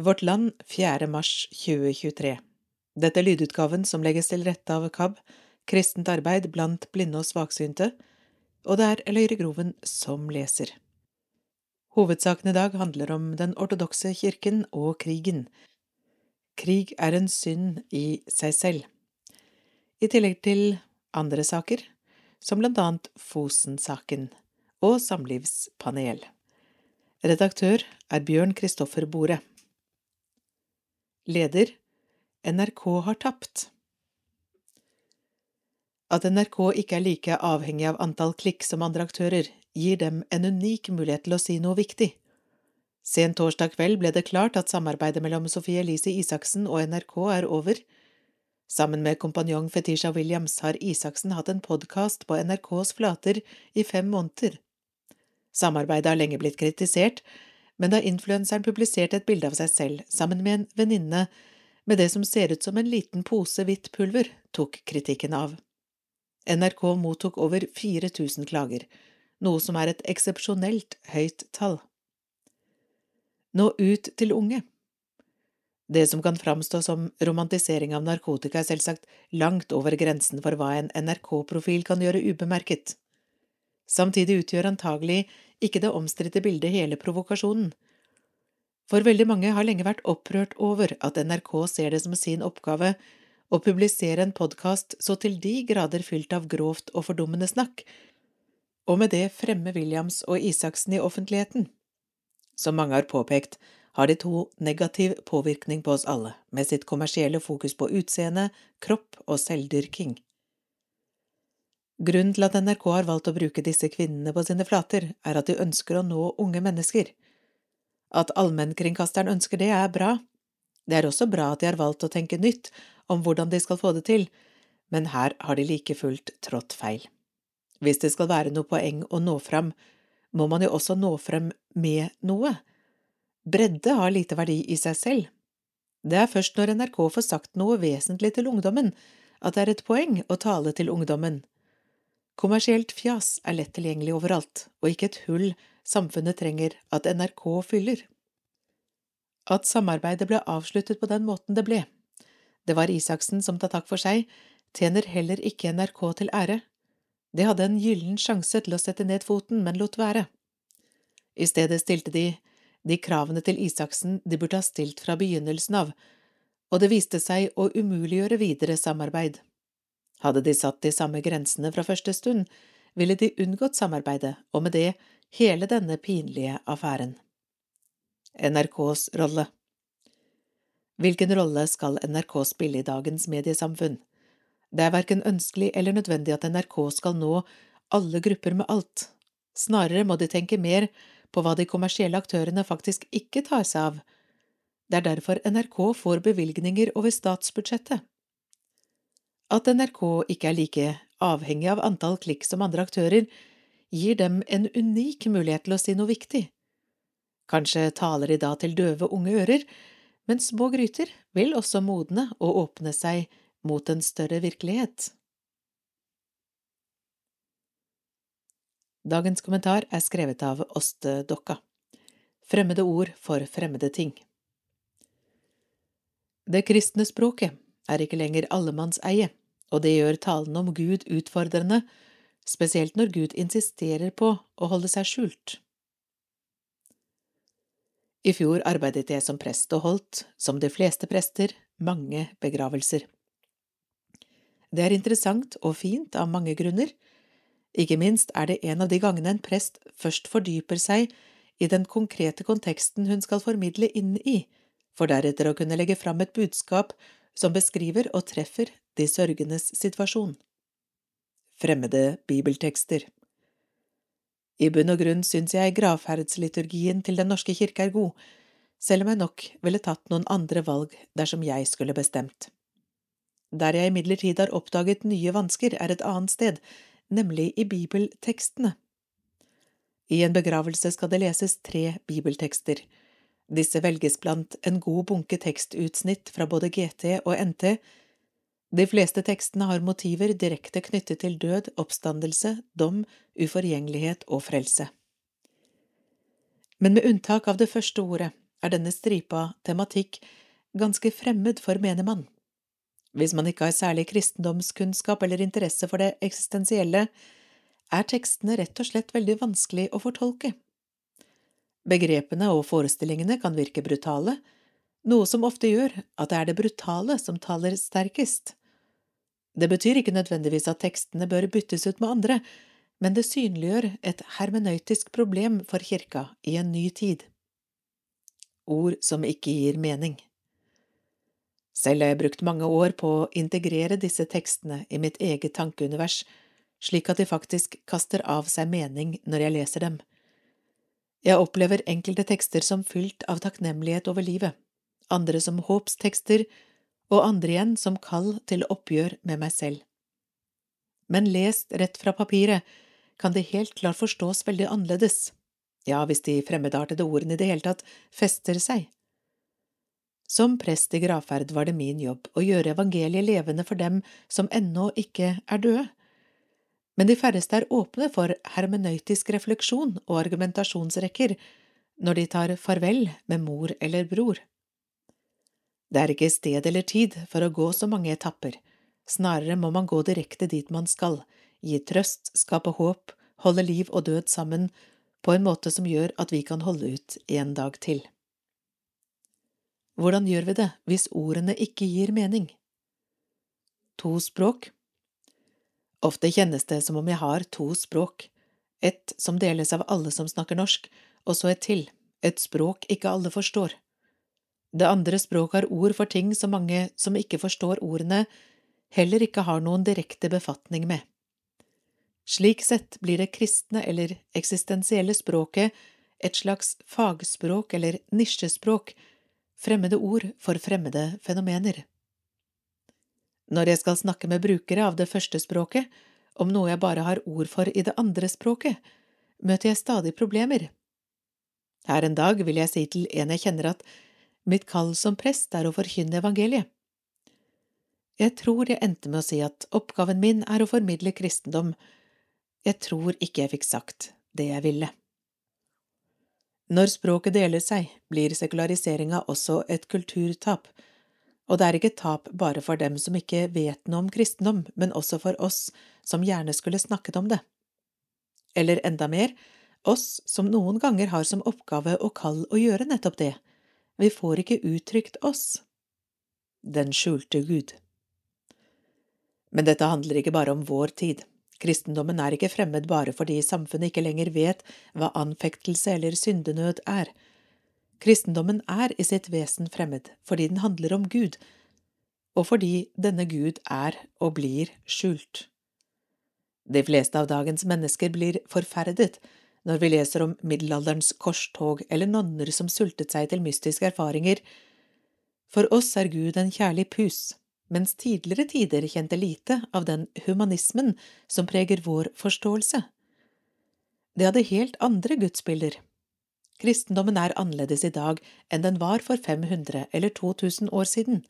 Vårt Land 4. mars 2023 Dette er lydutgaven som legges til rette av KAB, Kristent arbeid blant blinde og svaksynte, og det er Løyre Groven som leser. Hovedsaken i dag handler om den ortodokse kirken og krigen. Krig er en synd i seg selv, i tillegg til andre saker, som blant annet Fosen-saken og samlivspanel. Redaktør er Bjørn Kristoffer Bore. Leder NRK har tapt. At NRK ikke er like avhengig av antall klikk som andre aktører, gir dem en unik mulighet til å si noe viktig. Sent torsdag kveld ble det klart at samarbeidet mellom Sofie Elise Isaksen og NRK er over. Sammen med kompanjong Fetisha Williams har Isaksen hatt en podkast på NRKs flater i fem måneder. Samarbeidet har lenge blitt kritisert, men da influenseren publiserte et bilde av seg selv sammen med en venninne med det som ser ut som en liten pose hvitt pulver, tok kritikken av. NRK mottok over 4000 klager, noe som er et eksepsjonelt høyt tall. Nå ut til unge. Det som kan framstå som romantisering av narkotika, er selvsagt langt over grensen for hva en NRK-profil kan gjøre ubemerket. Samtidig utgjør antagelig ikke det omstridte bildet hele provokasjonen. For veldig mange har lenge vært opprørt over at NRK ser det som sin oppgave å publisere en podkast så til de grader fylt av grovt og fordummende snakk, og med det fremme Williams og Isaksen i offentligheten. Som mange har påpekt, har de to negativ påvirkning på oss alle, med sitt kommersielle fokus på utseende, kropp og selvdyrking. Grunnen til at NRK har valgt å bruke disse kvinnene på sine flater, er at de ønsker å nå unge mennesker. At allmennkringkasteren ønsker det, er bra. Det er også bra at de har valgt å tenke nytt om hvordan de skal få det til, men her har de like fullt trådt feil. Hvis det skal være noe poeng å nå fram, må man jo også nå frem med noe. Bredde har lite verdi i seg selv. Det er først når NRK får sagt noe vesentlig til ungdommen, at det er et poeng å tale til ungdommen. Kommersielt fjas er lett tilgjengelig overalt, og ikke et hull samfunnet trenger at NRK fyller. At samarbeidet ble avsluttet på den måten det ble, det var Isaksen som tar takk for seg, tjener heller ikke NRK til ære. De hadde en gyllen sjanse til å sette ned foten, men lot være. I stedet stilte de de kravene til Isaksen de burde ha stilt fra begynnelsen av, og det viste seg å umuliggjøre videre samarbeid. Hadde de satt de samme grensene fra første stund, ville de unngått samarbeidet, og med det hele denne pinlige affæren. NRKs rolle Hvilken rolle skal NRK spille i dagens mediesamfunn? Det er verken ønskelig eller nødvendig at NRK skal nå alle grupper med alt. Snarere må de tenke mer på hva de kommersielle aktørene faktisk ikke tar seg av. Det er derfor NRK får bevilgninger over statsbudsjettet. At NRK ikke er like avhengig av antall klikk som andre aktører, gir dem en unik mulighet til å si noe viktig. Kanskje taler de da til døve unge ører, men små gryter vil også modne og åpne seg mot en større virkelighet. Dagens kommentar er skrevet av Åste Dokka. Fremmede ord for fremmede ting. Det kristne språket er ikke lenger allemannseie og det gjør talen om Gud utfordrende, spesielt når Gud insisterer på å holde seg skjult. I fjor arbeidet jeg som prest og holdt, som de fleste prester, mange begravelser. Det er interessant og fint av mange grunner. Ikke minst er det en av de gangene en prest først fordyper seg i den konkrete konteksten hun skal formidle inn i, for deretter å kunne legge fram et budskap som beskriver og treffer de sørgendes situasjon. Fremmede bibeltekster I bunn og grunn syns jeg gravferdsliturgien til Den norske kirke er god, selv om jeg nok ville tatt noen andre valg dersom jeg skulle bestemt. Der jeg imidlertid har oppdaget nye vansker, er et annet sted, nemlig i bibeltekstene. I en begravelse skal det leses tre bibeltekster. Disse velges blant en god bunke tekstutsnitt fra både GT og NT, de fleste tekstene har motiver direkte knyttet til død, oppstandelse, dom, uforgjengelighet og frelse. Men med unntak av det første ordet er denne stripa tematikk ganske fremmed for menigmann. Hvis man ikke har særlig kristendomskunnskap eller interesse for det eksistensielle, er tekstene rett og slett veldig vanskelig å fortolke. Begrepene og forestillingene kan virke brutale, noe som ofte gjør at det er det brutale som taler sterkest. Det betyr ikke nødvendigvis at tekstene bør byttes ut med andre, men det synliggjør et hermenøytisk problem for kirka i en ny tid. Ord som ikke gir mening. Selv har jeg brukt mange år på å integrere disse tekstene i mitt eget tankeunivers, slik at de faktisk kaster av seg mening når jeg leser dem. Jeg opplever enkelte tekster som fylt av takknemlighet over livet, andre som håpstekster, og andre igjen som kall til oppgjør med meg selv. Men lest rett fra papiret kan det helt klart forstås veldig annerledes, ja, hvis de fremmedartede ordene i det hele tatt fester seg. Som prest i gravferd var det min jobb å gjøre evangeliet levende for dem som ennå ikke er døde. Men de færreste er åpne for hermenøytisk refleksjon og argumentasjonsrekker når de tar farvel med mor eller bror. Det er ikke sted eller tid for å gå så mange etapper, snarere må man gå direkte dit man skal, gi trøst, skape håp, holde liv og død sammen på en måte som gjør at vi kan holde ut en dag til. Hvordan gjør vi det hvis ordene ikke gir mening? To språk Ofte kjennes det som om jeg har to språk, ett som deles av alle som snakker norsk, og så et til, et språk ikke alle forstår. Det andre språket har ord for ting som mange som ikke forstår ordene, heller ikke har noen direkte befatning med. Slik sett blir det kristne eller eksistensielle språket et slags fagspråk eller nisjespråk fremmede ord for fremmede fenomener. Når jeg skal snakke med brukere av det første språket, om noe jeg bare har ord for i det andre språket, møter jeg stadig problemer. Her en dag vil jeg si til en jeg kjenner at mitt kall som prest er å forkynne evangeliet. Jeg tror jeg endte med å si at oppgaven min er å formidle kristendom, jeg tror ikke jeg fikk sagt det jeg ville. Når språket deler seg, blir sekulariseringa også et kulturtap, og det er ikke tap bare for dem som ikke vet noe om kristendom, men også for oss som gjerne skulle snakket om det. Eller enda mer, oss som noen ganger har som oppgave og kall å gjøre nettopp det, vi får ikke uttrykt oss. Den skjulte Gud. Men dette handler ikke bare om vår tid. Kristendommen er ikke fremmed bare fordi samfunnet ikke lenger vet hva anfektelse eller syndenød er. Kristendommen er i sitt vesen fremmed fordi den handler om Gud, og fordi denne Gud er og blir skjult. De fleste av dagens mennesker blir forferdet når vi leser om middelalderens korstog eller nonner som sultet seg til mystiske erfaringer. For oss er Gud en kjærlig pus, mens tidligere tider kjente lite av den humanismen som preger vår forståelse. Det hadde helt andre gudsbilder. Kristendommen er annerledes i dag enn den var for 500 eller 2000 år siden.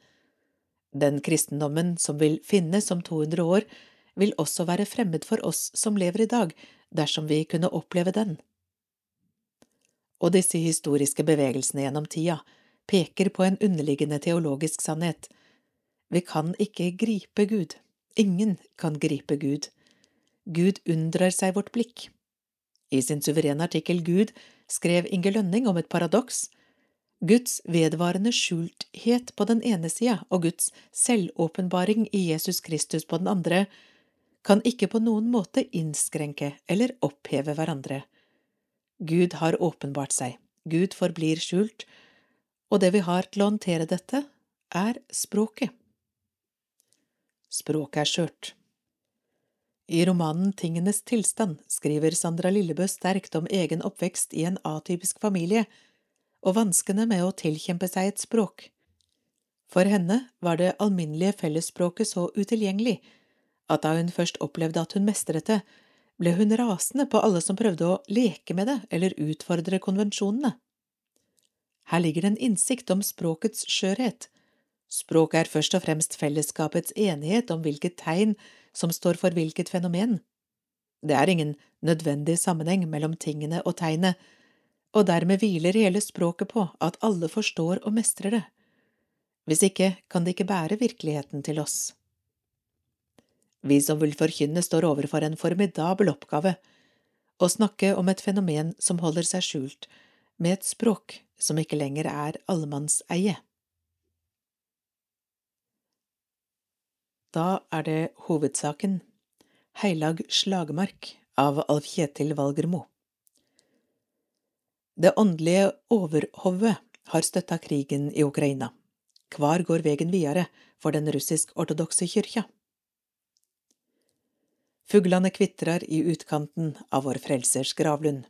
Den kristendommen som vil finnes om 200 år, vil også være fremmed for oss som lever i dag, dersom vi kunne oppleve den. Og disse historiske bevegelsene gjennom tida peker på en underliggende teologisk sannhet – vi kan ikke gripe Gud. Ingen kan gripe Gud. Gud unndrar seg vårt blikk. I sin suverene artikkel Gud skrev Inge Lønning om et paradoks. Guds vedvarende skjulthet på den ene sida og Guds selvåpenbaring i Jesus Kristus på den andre kan ikke på noen måte innskrenke eller oppheve hverandre. Gud har åpenbart seg, Gud forblir skjult, og det vi har til å håndtere dette, er språket. Språket er skjørt. I romanen Tingenes tilstand skriver Sandra Lillebø sterkt om egen oppvekst i en atypisk familie og vanskene med å tilkjempe seg et språk. For henne var det alminnelige fellesspråket så utilgjengelig at da hun først opplevde at hun mestret det, ble hun rasende på alle som prøvde å leke med det eller utfordre konvensjonene. Her ligger det en innsikt om språkets skjørhet, Språket er først og fremst fellesskapets enighet om hvilket tegn som står for hvilket fenomen. Det er ingen nødvendig sammenheng mellom tingene og tegnet, og dermed hviler hele språket på at alle forstår og mestrer det. Hvis ikke kan det ikke bære virkeligheten til oss. Vi som vil forkynne, står overfor en formidabel oppgave – å snakke om et fenomen som holder seg skjult, med et språk som ikke lenger er allemannseie. Da er det hovedsaken Heilag slagmark av Alf Kjetil Valgermo. Det åndelige overhovet har støtta krigen i Ukraina. Kvar går vegen videre for den russisk-ortodokse kyrkja? Fuglene kvitrer i utkanten av vår Frelsers gravlund.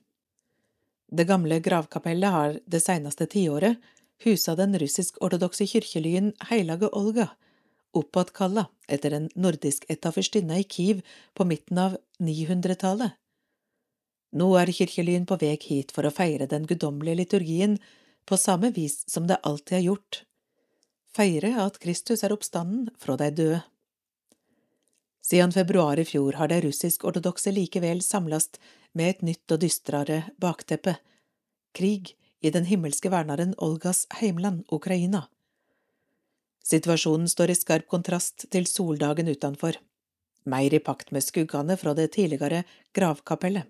Det gamle gravkapellet har det seneste tiåret husa den russisk-ortodokse kirkelyen Heilage Olga, oppåtkalla etter en nordisk-ætta fyrstinne i Kiev på midten av 900-tallet. Nå er kirkelyen på vei hit for å feire den guddommelige liturgien på samme vis som det alltid er gjort, feire at Kristus er oppstanden fra de døde. Siden februar i fjor har de russisk-ortodokse likevel samlast med et nytt og dystrere bakteppe – krig i den himmelske verneren Olgas heimland, Ukraina. Situasjonen står i skarp kontrast til soldagen utenfor, mer i pakt med skuggene fra det tidligere gravkapellet.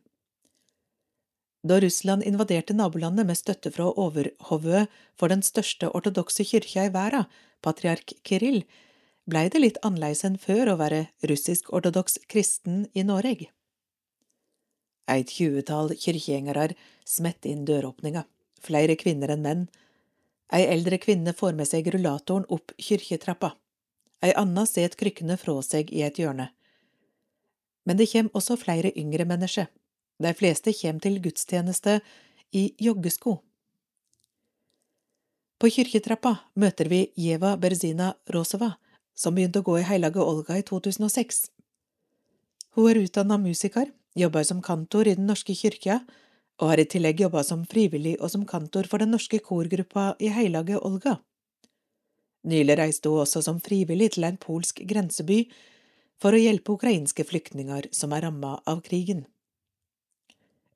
Da Russland invaderte nabolandet med støtte fra overhovedet for den største ortodokse kyrkja i verden, patriark Kirill, blei det litt annerledes enn før å være russisk-ortodoks kristen i Noreg. Eit tjuetall kyrkjegjengarar smett inn døråpninga, flere kvinner enn menn. Ei eldre kvinne får med seg rullatoren opp kyrkjetrappa, ei anna set krykkene frå seg i et hjørne. Men det kjem også flere yngre mennesker, de fleste kjem til gudstjeneste i joggesko. På kyrkjetrappa møter vi Jeva Berzina Rosova, som begynte å gå i Heilage Olga i 2006. Hun er utdanna musiker, jobber som kantor i Den norske kyrkja, og har i tillegg jobba som frivillig og som kantor for den norske korgruppa i Heilage Olga. Nylig reiste hun også som frivillig til en polsk grenseby for å hjelpe ukrainske flyktninger som er ramma av krigen.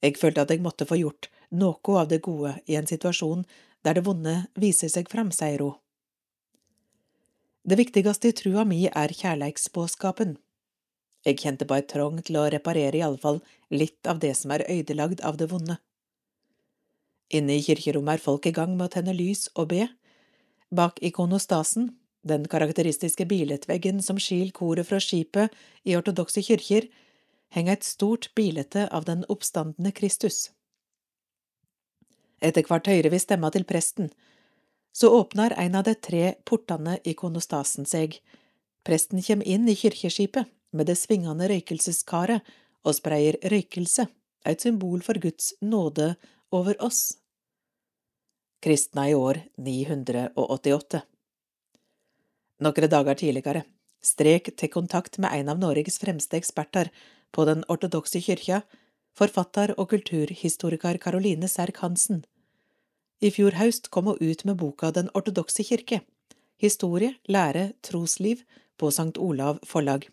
Jeg følte at jeg måtte få gjort noe av det gode i en situasjon der det vonde viser seg fram, sier hun. Det viktigste i trua mi er kjærleiksbåskapen. Jeg kjente et trong til å reparere i alle fall litt av det som er øydelagd av det vonde. Inne i kirkerommet er folk i gang med å tenne lys og be. Bak ikonostasen, den karakteristiske bilettveggen som skil koret fra skipet i ortodokse kirker, henger et stort bilete av den oppstandende Kristus. Etter hvert hører vi stemma til presten, så åpner en av de tre portene i konostasen seg. Presten kommer inn i kirkeskipet med det svingende røykelseskaret og spreier røykelse, et symbol for Guds nåde over oss. Kristna i år 988 Noen dager tidligere strek til kontakt med en av Norges fremste eksperter på den ortodokse kyrkja, forfatter og kulturhistoriker Caroline Serk Hansen. I fjor høst kom hun ut med boka Den ortodokse kirke, historie, lære, trosliv, på St. Olav forlag.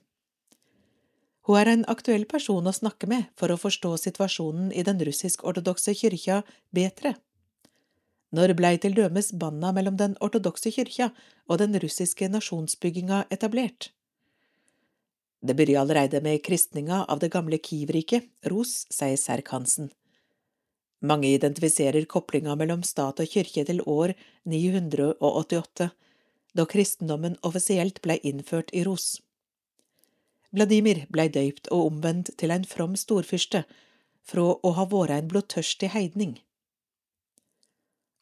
Hun er en aktuell person å snakke med for å forstå situasjonen i den russisk-ortodokse kyrkja bedre. Når blei til dømes banna mellom den ortodokse kyrkja og den russiske nasjonsbygginga etablert? Det begynte allerede med kristninga av det gamle Kiev-riket, Ros, sier Serk Hansen. Mange identifiserer koplinga mellom stat og kirke til år 988, da kristendommen offisielt blei innført i Ros. Vladimir blei døypt og omvendt til en from storfyrste, fra å ha vært en blodtørstig heidning.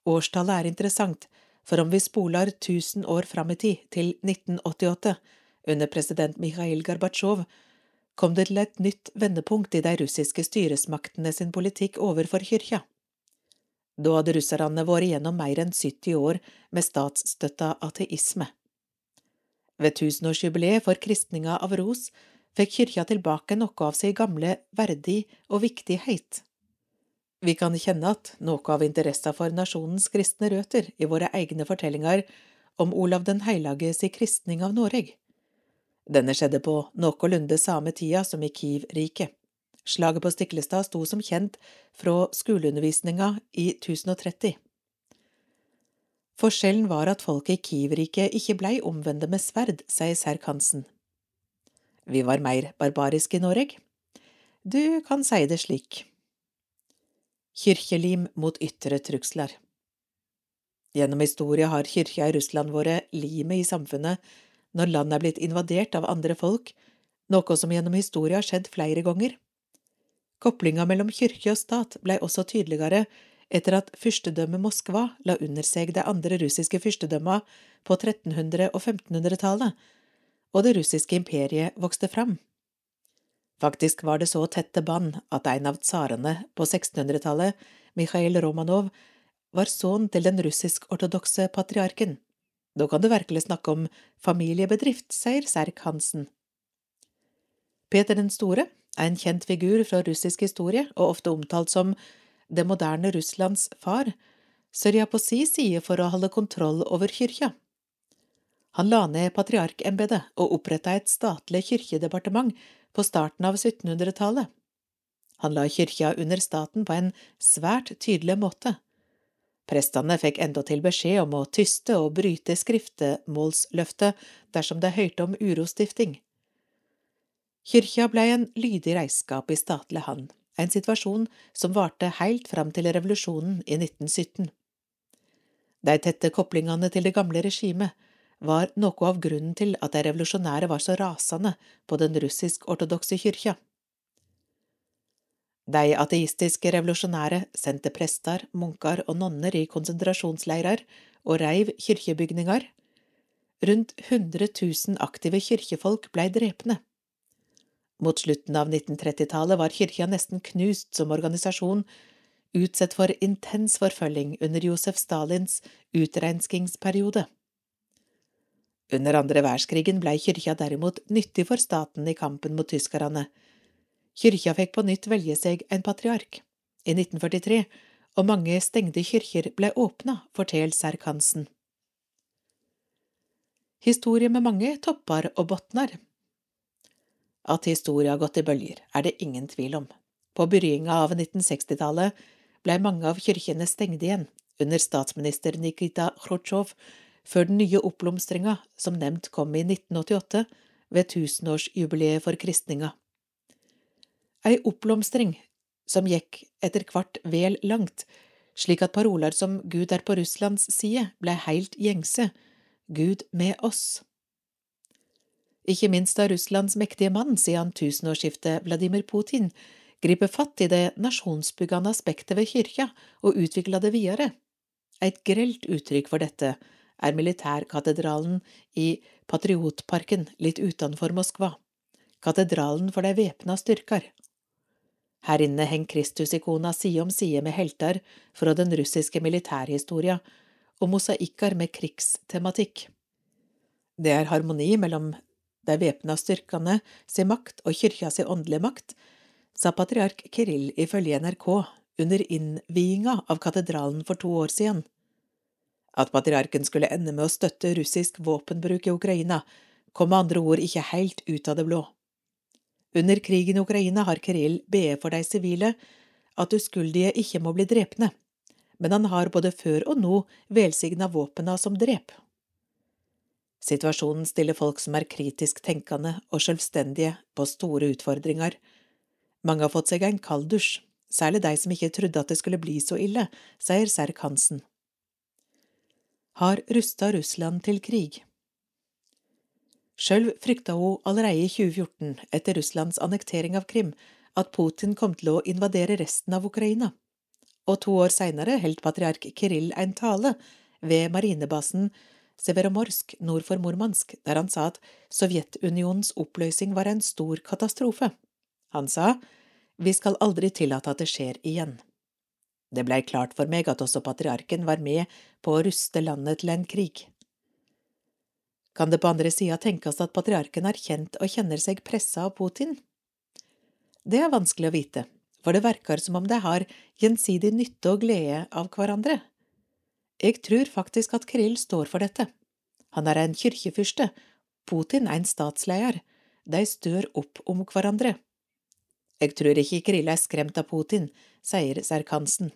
Årstallet er interessant, for om vi spoler tusen år fram i tid, til 1988, under president Mikhail Gorbatsjov, kom det til et nytt vendepunkt i de russiske styresmaktene sin politikk overfor kyrkja. Da hadde russerne vært igjennom mer enn 70 år med statsstøtta ateisme. Ved tusenårsjubileet for kristninga av Ros fikk kyrkja tilbake noe av sin gamle verdig og viktighet. Vi kan kjenne at noe av interessa for nasjonens kristne røtter i våre egne fortellinger om Olav den heilage si kristning av Noreg. Denne skjedde på noenlunde samme tida som i Kiev-riket, Slaget på Stiklestad sto som kjent fra skoleundervisninga i 1030. Forskjellen var at folket i Kiev-riket ikke blei omvendte med sverd, sier Serk Hansen. Vi var mer barbariske i Norge. Du kan si det slik. Kyrkjelim mot ytre trugsler Gjennom historia har kyrkja i Russland vært limet i samfunnet når landet er blitt invadert av andre folk, noe som gjennom historien har skjedd flere ganger. Koblinga mellom kirke og stat blei også tydeligere etter at fyrstedømmet Moskva la under seg de andre russiske fyrstedømma på 1300- og 1500-tallet, og det russiske imperiet vokste fram. Faktisk var det så tette bånd at en av tsarene på 1600-tallet, Mikhail Romanov, var sønn til den russisk-ortodokse patriarken. Da kan du virkelig snakke om familiebedrift, sier Serk Hansen. Peter den store er en kjent figur fra russisk historie og ofte omtalt som det moderne Russlands far, sørja på si side for å holde kontroll over kyrkja. Han la ned patriarkembetet og oppretta et statlig kirkedepartement på starten av 1700-tallet. Han la kyrkja under staten på en svært tydelig måte. Prestene fikk endatil beskjed om å tyste og bryte skriftemålsløftet dersom de hørte om urostifting. Kyrkja blei en lydig reiskap i statlig hand, en situasjon som varte heilt fram til revolusjonen i 1917. De tette koblingene til det gamle regimet var noe av grunnen til at de revolusjonære var så rasende på den russisk-ortodokse kyrkja. De ateistiske revolusjonære sendte prester, munker og nonner i konsentrasjonsleirer og reiv kirkebygninger. Rundt 100 000 aktive kirkefolk blei drepne. Mot slutten av 1930-tallet var kirka nesten knust som organisasjon, utsatt for intens forfølging under Josef Stalins utrenskingsperiode. Under andre verdenskrigen blei kirka derimot nyttig for staten i kampen mot tyskerne. Kyrkja fikk på nytt velge seg en patriark, i 1943, og mange stengte kyrkjer ble åpna, forteller Serk Hansen. Historie med mange topper og botnar. At historia har gått i bølger, er det ingen tvil om. På begynnelsen av 1960-tallet ble mange av kyrkjene stengt igjen, under statsminister Nikita Khrusjtsjov, før den nye oppblomstringa, som nevnt, kom i 1988, ved tusenårsjubileet for kristninga. Ei oppblomstring som gikk etter hvert vel langt, slik at paroler som Gud er på Russlands side ble heilt gjengse, Gud med oss ikke minst da Russlands mektige mann siden tusenårsskiftet, Vladimir Putin, griper fatt i det nasjonsbyggende aspektet ved kyrkja og utvikler det videre. Et grelt uttrykk for dette er militærkatedralen i Patriotparken litt utenfor Moskva, katedralen for de væpna styrker. Her inne henger Kristusikona side om side med helter fra den russiske militærhistoria og mosaikker med krigstematikk. Det er harmoni mellom de væpna styrkene sin makt og kyrkja sin åndelige makt, sa patriark Kirill ifølge NRK under innviinga av katedralen for to år siden. At patriarken skulle ende med å støtte russisk våpenbruk i Ukraina, kom med andre ord ikke helt ut av det blå. Under krigen i Ukraina har Kirill bedt for de sivile at uskyldige ikke må bli drepne, men han har både før og nå velsigna våpena som drep. Situasjonen stiller folk som er kritisk tenkende og selvstendige, på store utfordringer. Mange har fått seg en kalddusj, særlig de som ikke trodde at det skulle bli så ille, sier Serk Hansen. Har rusta Russland til krig? Sjøl frykta hun allerede i 2014, etter Russlands annektering av Krim, at Putin kom til å invadere resten av Ukraina. Og to år seinere holdt patriark Kirill en tale ved marinebasen Severomorsk nord for Murmansk, der han sa at Sovjetunionens oppløsning var en stor katastrofe. Han sa vi skal aldri tillate at det skjer igjen. Det blei klart for meg at også patriarken var med på å ruste landet til en krig. Kan det på andre sida tenkes at patriarken har kjent og kjenner seg pressa av Putin? Det er vanskelig å vite, for det verker som om de har gjensidig nytte og glede av hverandre. Jeg tror faktisk at Kirill står for dette. Han er en kirkefyrste, Putin er en statsleder, de stør opp om hverandre. Jeg tror ikke Kirill er skremt av Putin, sier Serkansen.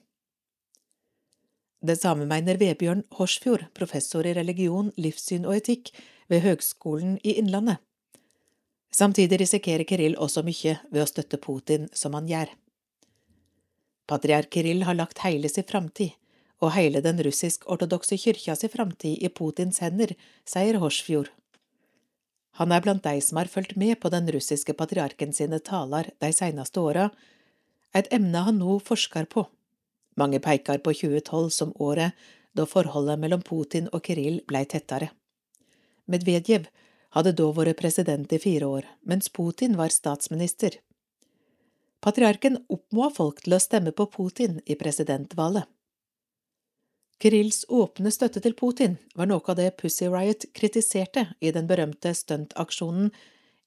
Det samme mener Vebjørn Horsfjord, professor i religion, livssyn og etikk ved Høgskolen i Innlandet. Samtidig risikerer Kirill også mye ved å støtte Putin som han gjør. Patriark Kirill har lagt hele sin framtid, og hele den russisk-ortodokse kyrkja si framtid i Putins hender, sier Horsfjord. Han er blant de som har fulgt med på den russiske patriarken sine taler de seneste åra, et emne han nå forsker på. Mange peker på 2012 som året da forholdet mellom Putin og Kirill blei tettere. Medvedev hadde da vært president i fire år, mens Putin var statsminister. Patriarken oppmoda folk til å stemme på Putin i presidentvalget. Kirills åpne støtte til Putin var noe av det Pussy Riot kritiserte i den berømte stuntaksjonen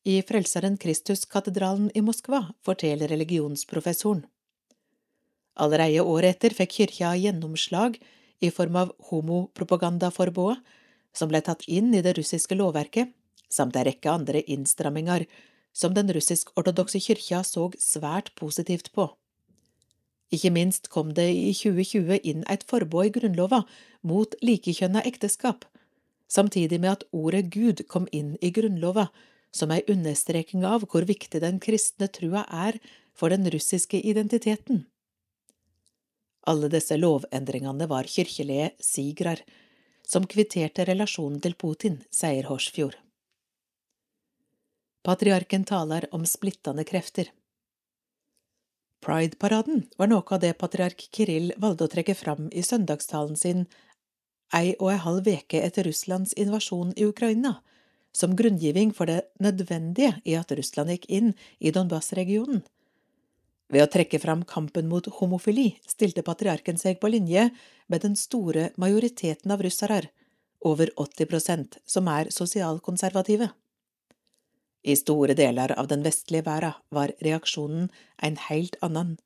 i Frelseren Kristus-katedralen i Moskva, forteller religionsprofessoren. Allerede året etter fikk kyrkja gjennomslag i form av homopropagandaforbudet, som ble tatt inn i det russiske lovverket, samt en rekke andre innstramminger som den russisk-ortodokse kyrkja så svært positivt på. Ikke minst kom det i 2020 inn et forbud i Grunnlova mot likekjønna ekteskap, samtidig med at ordet Gud kom inn i Grunnlova som ei understreking av hvor viktig den kristne trua er for den russiske identiteten. Alle disse lovendringene var kirkelige sigrar, som kvitterte relasjonen til Putin, sier Horsfjord. Patriarken taler om splittende krefter. Pride-paraden var noe av det patriark Kirill valgte å trekke fram i søndagstalen sin ei og ei halv veke etter Russlands invasjon i Ukraina, som grunngiving for det nødvendige i at Russland gikk inn i Donbas-regionen. Ved å trekke fram kampen mot homofili stilte patriarken seg på linje med den store majoriteten av russere, over 80 prosent, som er sosialkonservative. I store deler av den vestlige verden var reaksjonen en helt annen.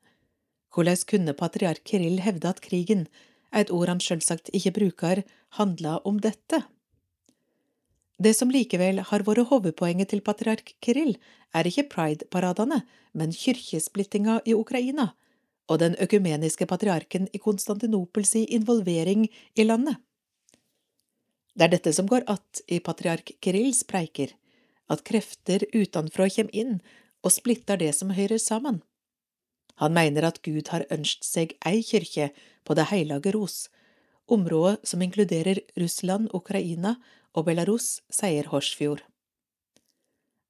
Hvordan kunne patriark Kirill hevde at krigen, et ord han selvsagt ikke bruker, handla om dette? Det som likevel har vært hovedpoenget til patriark Kirill, er ikke pride-paradene, men kirkesplittinga i Ukraina og den økumeniske patriarken i Konstantinopels involvering i landet. Det er dette som går att i patriark Kirills preiker, at krefter utenfra kommer inn og splitter det som hører sammen. Han mener at Gud har ønskt seg ei kirke på Det heilage ros, området som inkluderer Russland, Ukraina og Belarus, sier Horsfjord.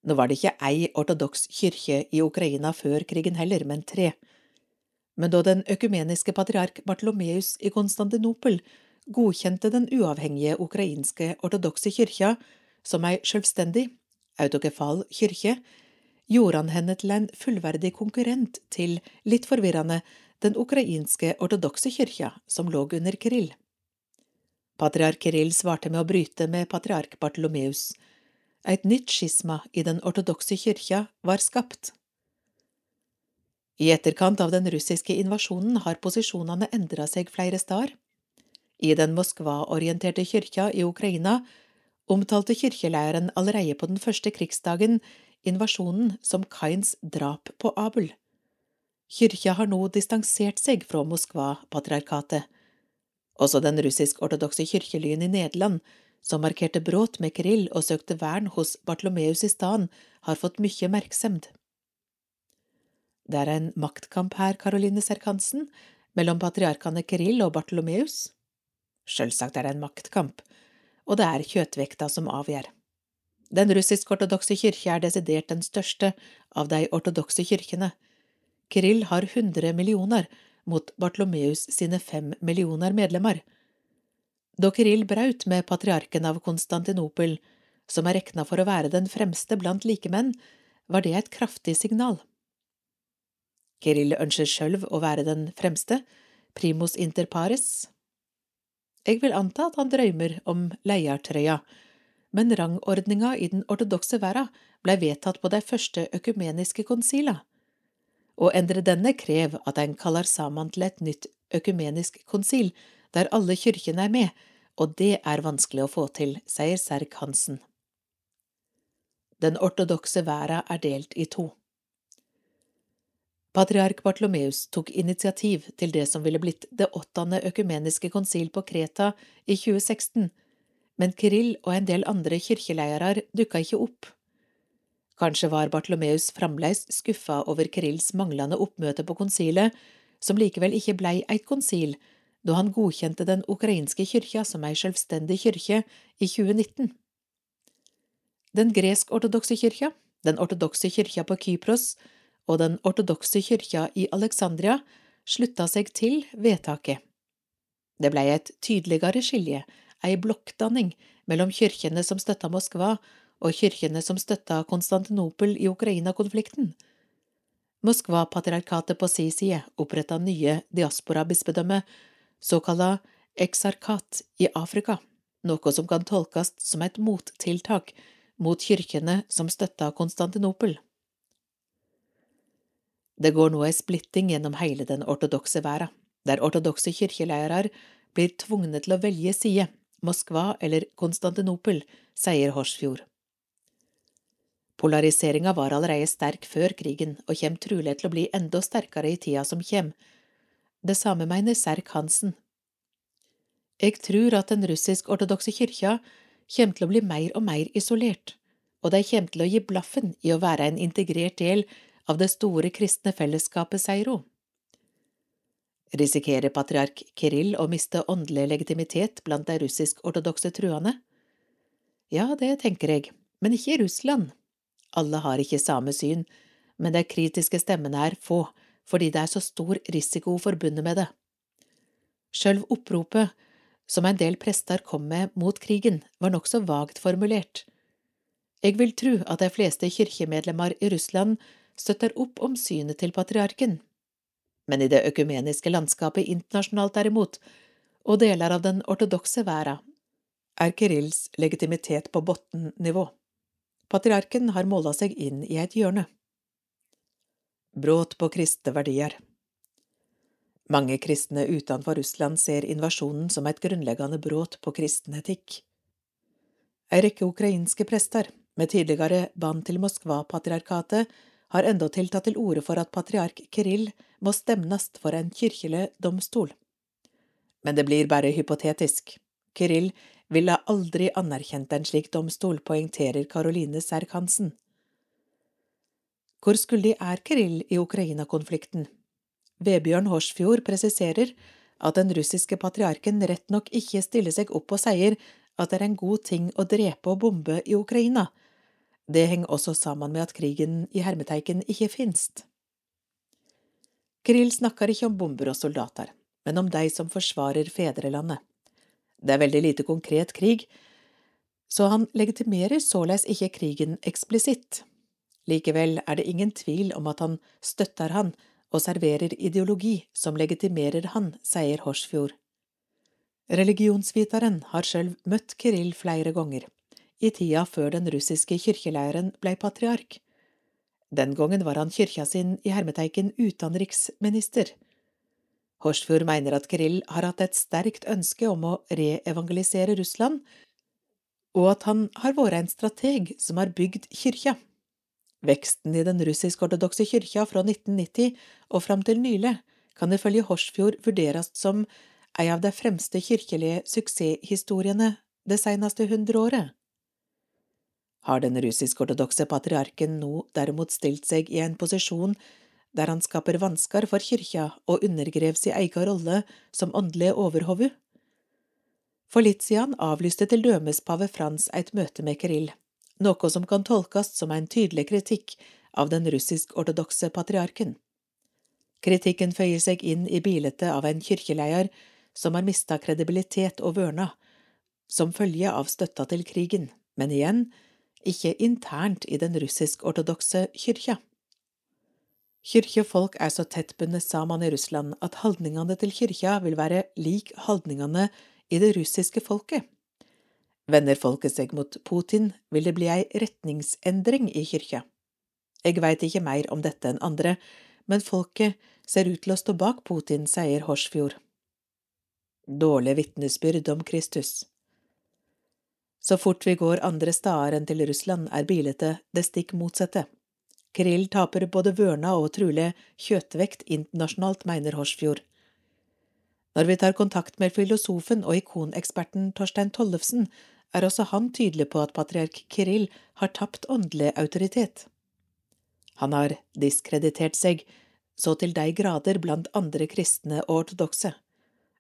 Nå var det ikke ei ortodoks kirke i Ukraina før krigen heller, men tre. Men da den økumeniske patriark Bartolomeus i Konstantinopel godkjente den uavhengige ukrainske ortodokse kyrkja som ei selvstendig, autokefal kirke, gjorde han henne til en fullverdig konkurrent til, litt forvirrende, den ukrainske ortodokse kyrkja, som lå under Kirill. Patriark Kirill svarte med å bryte med patriark Bartolomeus. Et nytt skisma i den ortodokse kyrkja var skapt. I etterkant av den russiske invasjonen har posisjonene endra seg flere steder. I den Moskva-orienterte kyrkja i Ukraina omtalte kirkeleiren allerede på den første krigsdagen invasjonen som Kains drap på Abel. Kyrkja har nå distansert seg fra Moskva-patriarkatet også den russisk-ortodokse kirkelyen i Nederland, som markerte brudd med Kirill og søkte vern hos Bartlomeus i staden, har fått mye merksemd. Det er en maktkamp her, Karoline Serkansen, mellom patriarkene Kirill og Bartolomeus. Sjølsagt er det en maktkamp, og det er kjøtvekta som avgjør. Den russisk-ortodokse kirke er desidert den største av de ortodokse kirkene. Kirill har hundre millioner, mot Bartlomeus sine fem millioner medlemmer. Da Kirill braut med patriarken av Konstantinopel, som er regna for å være den fremste blant likemenn, var det et kraftig signal. Kirill ønsker sjølv å være den fremste, primus inter pares. Jeg vil anta at han drømmer om leiertrøya, men rangordninga i den ortodokse verda blei vedtatt på de første økumeniske konsila. Å endre denne krev at ein kaller sammen til et nytt økumenisk konsil, der alle kyrkjene er med, og det er vanskelig å få til, sier Serk Hansen. Den ortodokse verda er delt i to. Patriark Bartlomeus tok initiativ til det som ville blitt det åttende økumeniske konsil på Kreta i 2016, men Kirill og en del andre kirkeleiere dukka ikke opp. Kanskje var Bartlomeus fremdeles skuffa over Kirills manglende oppmøte på konsilet, som likevel ikke blei eit konsil, da han godkjente den ukrainske kyrkja som ei selvstendig kyrkje i 2019. Den gresk-ortodokse kyrkja, den ortodokse kyrkja på Kypros og den ortodokse kyrkja i Alexandria slutta seg til vedtaket. Det blei et tydeligere skilje, ei blokkdanning mellom kyrkjene som støtta Moskva og kyrkjene som støtta Konstantinopel i Ukraina-konflikten. Moskva-patriarkatet på si side oppretta nye diaspora-bispedømme, såkalla eksarkat i Afrika, noe som kan tolkes som et mottiltak mot kyrkjene som støtta Konstantinopel. Det går nå ei splitting gjennom hele den ortodokse verden, der ortodokse kirkeleirer blir tvungne til å velge side, Moskva eller Konstantinopel, sier Horsfjord. Polariseringa var allerede sterk før krigen og kommer trolig til å bli enda sterkere i tida som kommer. Det samme mener Serk Hansen. Jeg tror at den russisk-ortodokse kyrkja kommer til å bli mer og mer isolert, og de kommer til å gi blaffen i å være en integrert del av det store kristne fellesskapet, sier hun. Risikerer patriark Kirill å miste åndelig legitimitet blant de russisk-ortodokse truende? Ja, det tenker jeg, men ikke i Russland. Alle har ikke samme syn, men de kritiske stemmene er få, fordi det er så stor risiko forbundet med det. Sjølv oppropet som en del prester kom med mot krigen, var nokså vagt formulert. Jeg vil tro at de fleste kirkemedlemmer i Russland støtter opp om synet til patriarken. Men i det økumeniske landskapet internasjonalt derimot, og deler av den ortodokse verden, er Kirills legitimitet på bunnivå. Patriarken har måla seg inn i et hjørne. Bråt på kristne verdier Mange kristne utenfor Russland ser invasjonen som et grunnleggende bråt på kristen etikk. Ei rekke ukrainske prester, med tidligere band til Moskva-patriarkatet, har endatil tatt til orde for at patriark Kirill må stemnes for en kirkelig domstol. Men det blir bare hypotetisk. Kirill ville aldri anerkjent en slik domstol, poengterer Karoline Serk-Hansen. Hvor skyldig er Kirill i Ukraina-konflikten? Vebjørn Horsfjord presiserer at den russiske patriarken rett nok ikke stiller seg opp og sier at det er en god ting å drepe og bombe i Ukraina. Det henger også sammen med at krigen i hermeteiken ikke finst. Krill snakker ikke om bomber og soldater, men om de som forsvarer fedrelandet. Det er veldig lite konkret krig, så han legitimerer såleis ikke krigen eksplisitt. Likevel er det ingen tvil om at han støtter han og serverer ideologi som legitimerer han, sier Horsfjord. Religionsviteren har sjøl møtt Kirill flere ganger, i tida før den russiske kirkeleiren blei patriark. Den gangen var han kyrkja sin i hermeteiken utenriksminister. Horsfjord mener at Kirill har hatt et sterkt ønske om å reevangelisere Russland, og at han har vært en strateg som har bygd kyrkja. Veksten i den russisk-ortodokse kyrkja fra 1990 og fram til nylig kan ifølge Horsfjord vurderes som ei av de fremste kirkelige suksesshistoriene det seneste hundreåret. Har den russisk-ortodokse patriarken nå derimot stilt seg i en posisjon der han skaper vansker for kyrkja og undergrev si egen rolle som åndelig overhove. For litt siden avlyste til dømes pave Frans et møte med Kirill, noe som kan tolkes som en tydelig kritikk av den russisk-ortodokse patriarken. Kritikken føyer seg inn i bildet av en kirkeleier som har mista kredibilitet og vørna, som følge av støtta til krigen, men igjen, ikke internt i den russisk-ortodokse kyrkja. Kyrkjefolk er så tett bundet sammen i Russland at holdningene til kyrkja vil være lik holdningene i det russiske folket. Vender folket seg mot Putin, vil det bli ei retningsendring i kyrkja. Jeg veit ikke mer om dette enn andre, men folket ser ut til å stå bak Putin, sier Horsfjord. Dårlig vitnesbyrd om Kristus. Så fort vi går andre steder enn til Russland, er bildet det stikk motsatte. Kirill taper både vørna og Trule kjøtvekt internasjonalt, mener Horsfjord. Når vi tar kontakt med filosofen og ikoneksperten Torstein Tollefsen, er også han tydelig på at patriark Kirill har tapt åndelig autoritet. Han har diskreditert seg så til de grader blant andre kristne og ortodokse.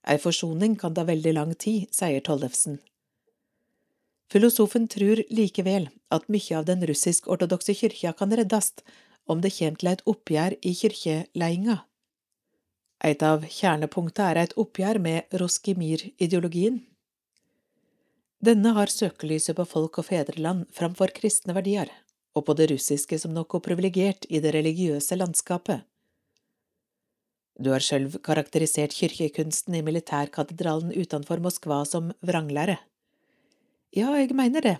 Ei forsoning kan ta veldig lang tid, sier Tollefsen. Filosofen tror likevel at mye av den russisk-ortodokse kyrkja kan reddast om det kommer til et oppgjør i kyrkjeleiinga. Et av kjernepunktene er et oppgjør med Roskimir-ideologien. Denne har søkelyset på folk og fedreland framfor kristne verdier, og på det russiske som noe privilegert i det religiøse landskapet. Du har sjølv karakterisert kirkekunsten i militærkatedralen utenfor Moskva som vranglære. Ja, jeg mener det.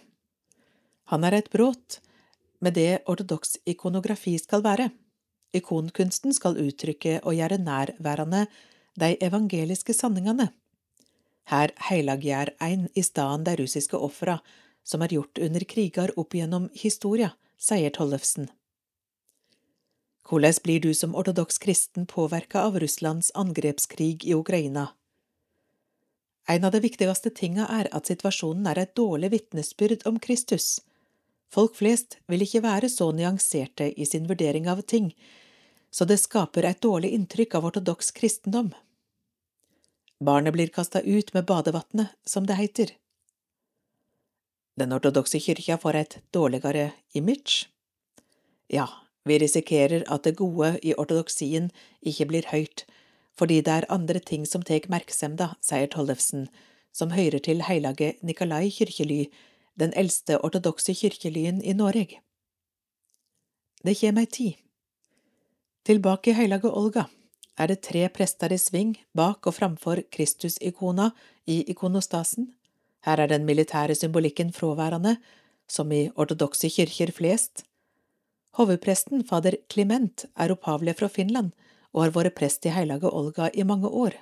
Han er et brudd med det ortodoks ikonografi skal være. Ikonkunsten skal uttrykke og gjøre nærværende de evangeliske sanningene. Her heilaggjør ein i staden de russiske ofra som er gjort under kriger opp gjennom historia, sier Tollefsen. Hvordan blir du som ortodoks kristen påvirka av Russlands angrepskrig i Ukraina? En av de viktigste tinga er at situasjonen er et dårlig vitnesbyrd om Kristus. Folk flest vil ikke være så nyanserte i sin vurdering av ting, så det skaper et dårlig inntrykk av ortodoks kristendom. Barnet blir kasta ut med badevatnet, som det heter. Den ortodokse kyrkja får et dårligere image. Ja, vi risikerer at det gode i ortodoksien ikke blir høyt, fordi det er andre ting som tek merksemda, sier Tollefsen, som høyrer til heilage Nikolai kyrkjely, den eldste ortodokse kyrkjelyen i Noreg. Det kjem ei tid. Tilbake i heilage Olga er det tre prester i sving bak og framfor Kristus-ikona i ikonostasen. Her er den militære symbolikken fråværende, som i ortodokse kyrkjer flest. Hovedpresten, fader Clement, er opphavlig fra Finland, og har vært prest i heilage Olga i mange år.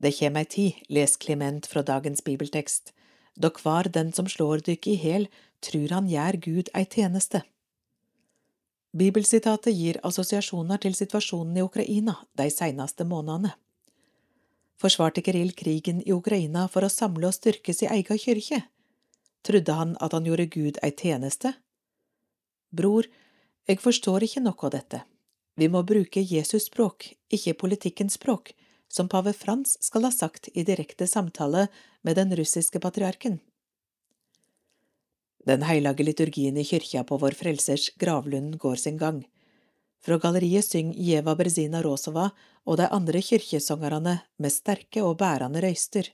Det kjem ei tid, les Kliment fra dagens bibeltekst, da kvar den som slår dykk i hæl, trur han gjør Gud ei tjeneste. Bibelsitatet gir assosiasjoner til situasjonen i Ukraina de seneste månedene. Forsvarte Kirill krigen i Ukraina for å samle og styrke sin egen kyrkje? Trudde han at han gjorde Gud ei tjeneste? Bror, jeg forstår ikke noe av dette. Vi må bruke Jesus språk, ikke politikkens språk, som pave Frans skal ha sagt i direkte samtale med den russiske patriarken. Den heilage liturgien i kyrkja på Vår Frelsers gravlund går sin gang. Fra galleriet syng Jeva Berzina Rosova og de andre kyrkjesangerne med sterke og bærende røyster.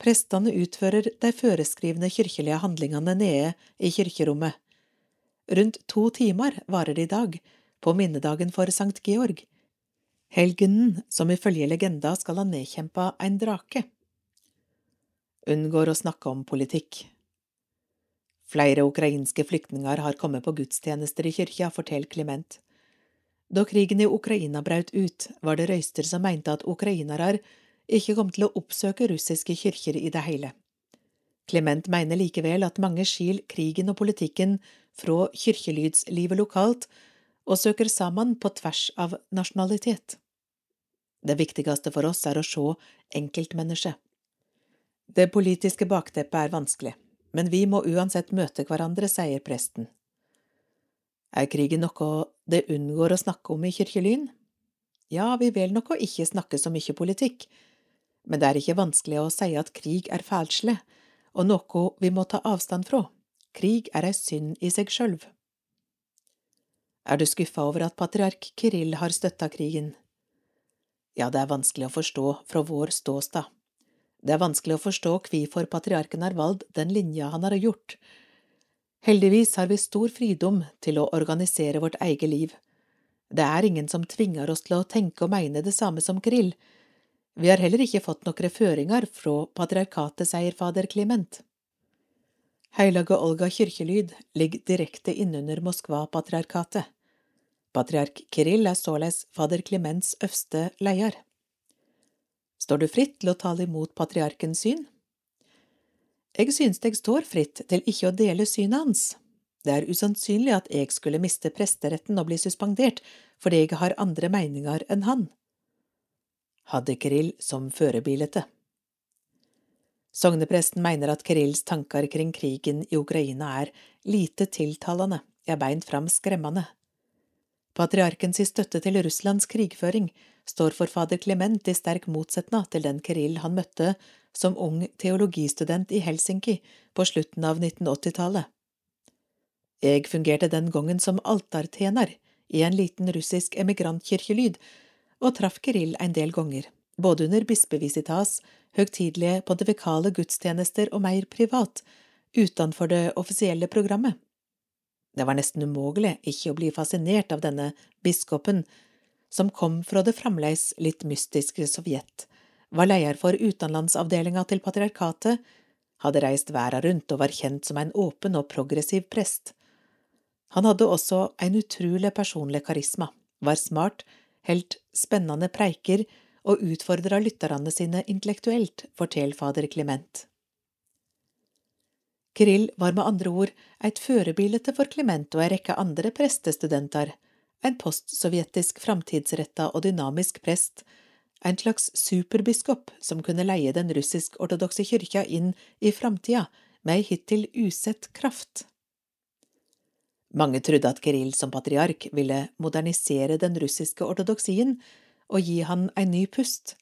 Prestene utfører de føreskrivne kirkelige handlingene nede i kirkerommet. Rundt to timer varer det i dag, på minnedagen for Sankt Georg, helgenen som ifølge legenda skal ha nedkjempa en drake. Unngår å snakke om politikk. Flere ukrainske flyktninger har kommet på gudstjenester i kyrkja, forteller Clement. Da krigen i Ukraina brøt ut, var det røyster som mente at ukrainere ikke kom til å oppsøke russiske kirker i det hele. Clement mener likevel at mange skil krigen og politikken fra kirkelydslivet lokalt og søker sammen på tvers av nasjonalitet. Det viktigste for oss er å se enkeltmennesket. Det politiske bakteppet er vanskelig, men vi må uansett møte hverandre, sier presten. Er krigen noe det unngår å snakke om i Kirkelyn? Ja, vi vil nok ikke snakke så mye politikk, men det er ikke vanskelig å si at krig er fælslig, og noe vi må ta avstand fra. Krig er ei synd i seg sjølv. Er du skuffa over at patriark Kirill har støtta krigen? Ja, det er vanskelig å forstå fra vår ståstad. Det er vanskelig å forstå hvorfor patriarken har valgt den linja han har gjort. Heldigvis har vi stor fridom til å organisere vårt eget liv. Det er ingen som tvinger oss til å tenke og mene det samme som Kirill. Vi har heller ikke fått noen føringer fra patriarkatet, sier fader Clement. Heilage Olga kirkelyd ligger direkte innunder Moskva-patriarkatet. Patriark Kirill er således fader Klemens øverste leder. Står du fritt til å tale imot patriarkens syn? Jeg synes jeg står fritt til ikke å dele synet hans. Det er usannsynlig at jeg skulle miste presteretten og bli suspendert fordi jeg har andre meninger enn han. Hadde Kirill som førebilete. Sognepresten mener at Kirills tanker kring krigen i Ukraina er lite tiltalende, ja beint fram skremmende. Patriarkens støtte til Russlands krigføring står for fader Clement i sterk motsetning til den Kirill han møtte som ung teologistudent i Helsinki på slutten av 1980-tallet. Jeg fungerte den gangen som altartjener i en liten russisk emigrantkirkelyd, og traff Kirill en del ganger, både under bispevisitas, høgtidelige pontifikale gudstjenester og mer privat, utenfor det offisielle programmet. Det var nesten umulig ikke å bli fascinert av denne biskopen, som kom fra det fremdeles litt mystiske Sovjet, var leder for utenlandsavdelinga til patriarkatet, hadde reist verden rundt og var kjent som en åpen og progressiv prest. Han hadde også en utrolig personlig karisma, var smart, helt spennende preiker og utfordra lytterne sine intellektuelt, forteller fader Clement. Kirill var med andre ord et førebilde for Clement og ei rekke andre prestestudenter, en postsovjetisk framtidsretta og dynamisk prest, en slags superbiskop som kunne leie den russisk-ortodokse kyrkja inn i framtida med ei hittil usett kraft. Mange trodde at Kirill som patriark ville modernisere den russiske ortodoksien og gi han en ny pust.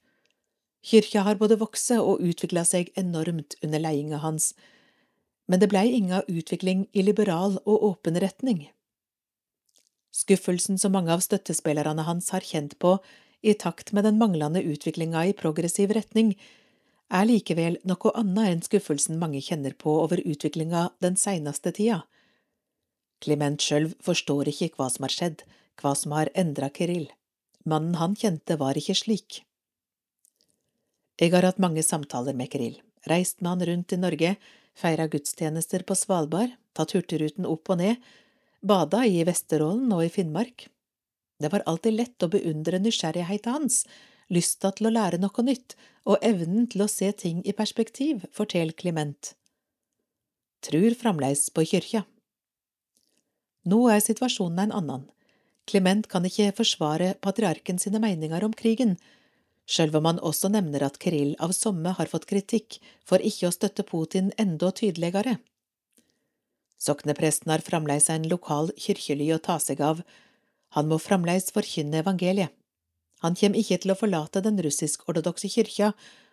Kyrkja har både vokst og utvikla seg enormt under ledinga hans, men det blei inga utvikling i liberal og åpen retning. Skuffelsen som mange av støttespillerne hans har kjent på i takt med den manglende utviklinga i progressiv retning, er likevel noe annet enn skuffelsen mange kjenner på over utviklinga den seineste tida. Clement sjøl forstår ikke hva som har skjedd, hva som har endra Kirill. Mannen han kjente var ikke slik. Jeg har hatt mange samtaler med Kirill, reist med han rundt i Norge, feira gudstjenester på Svalbard, tatt Hurtigruten opp og ned, bada i Vesterålen og i Finnmark. Det var alltid lett å beundre nysgjerrigheten hans, lysta til å lære noe nytt og evnen til å se ting i perspektiv, forteller Clement. Trur framleis på kyrkja. Nå er situasjonen en annen. Clement kan ikke forsvare patriarken sine meninger om krigen, sjøl om han også nevner at Kirill av somme har fått kritikk for ikke å støtte Putin enda tydeligere. Soknepresten har fremdeles en lokal kirkely å ta seg av, han må fremdeles forkynne evangeliet. Han kommer ikke til å forlate den russisk-ortodokse kyrkja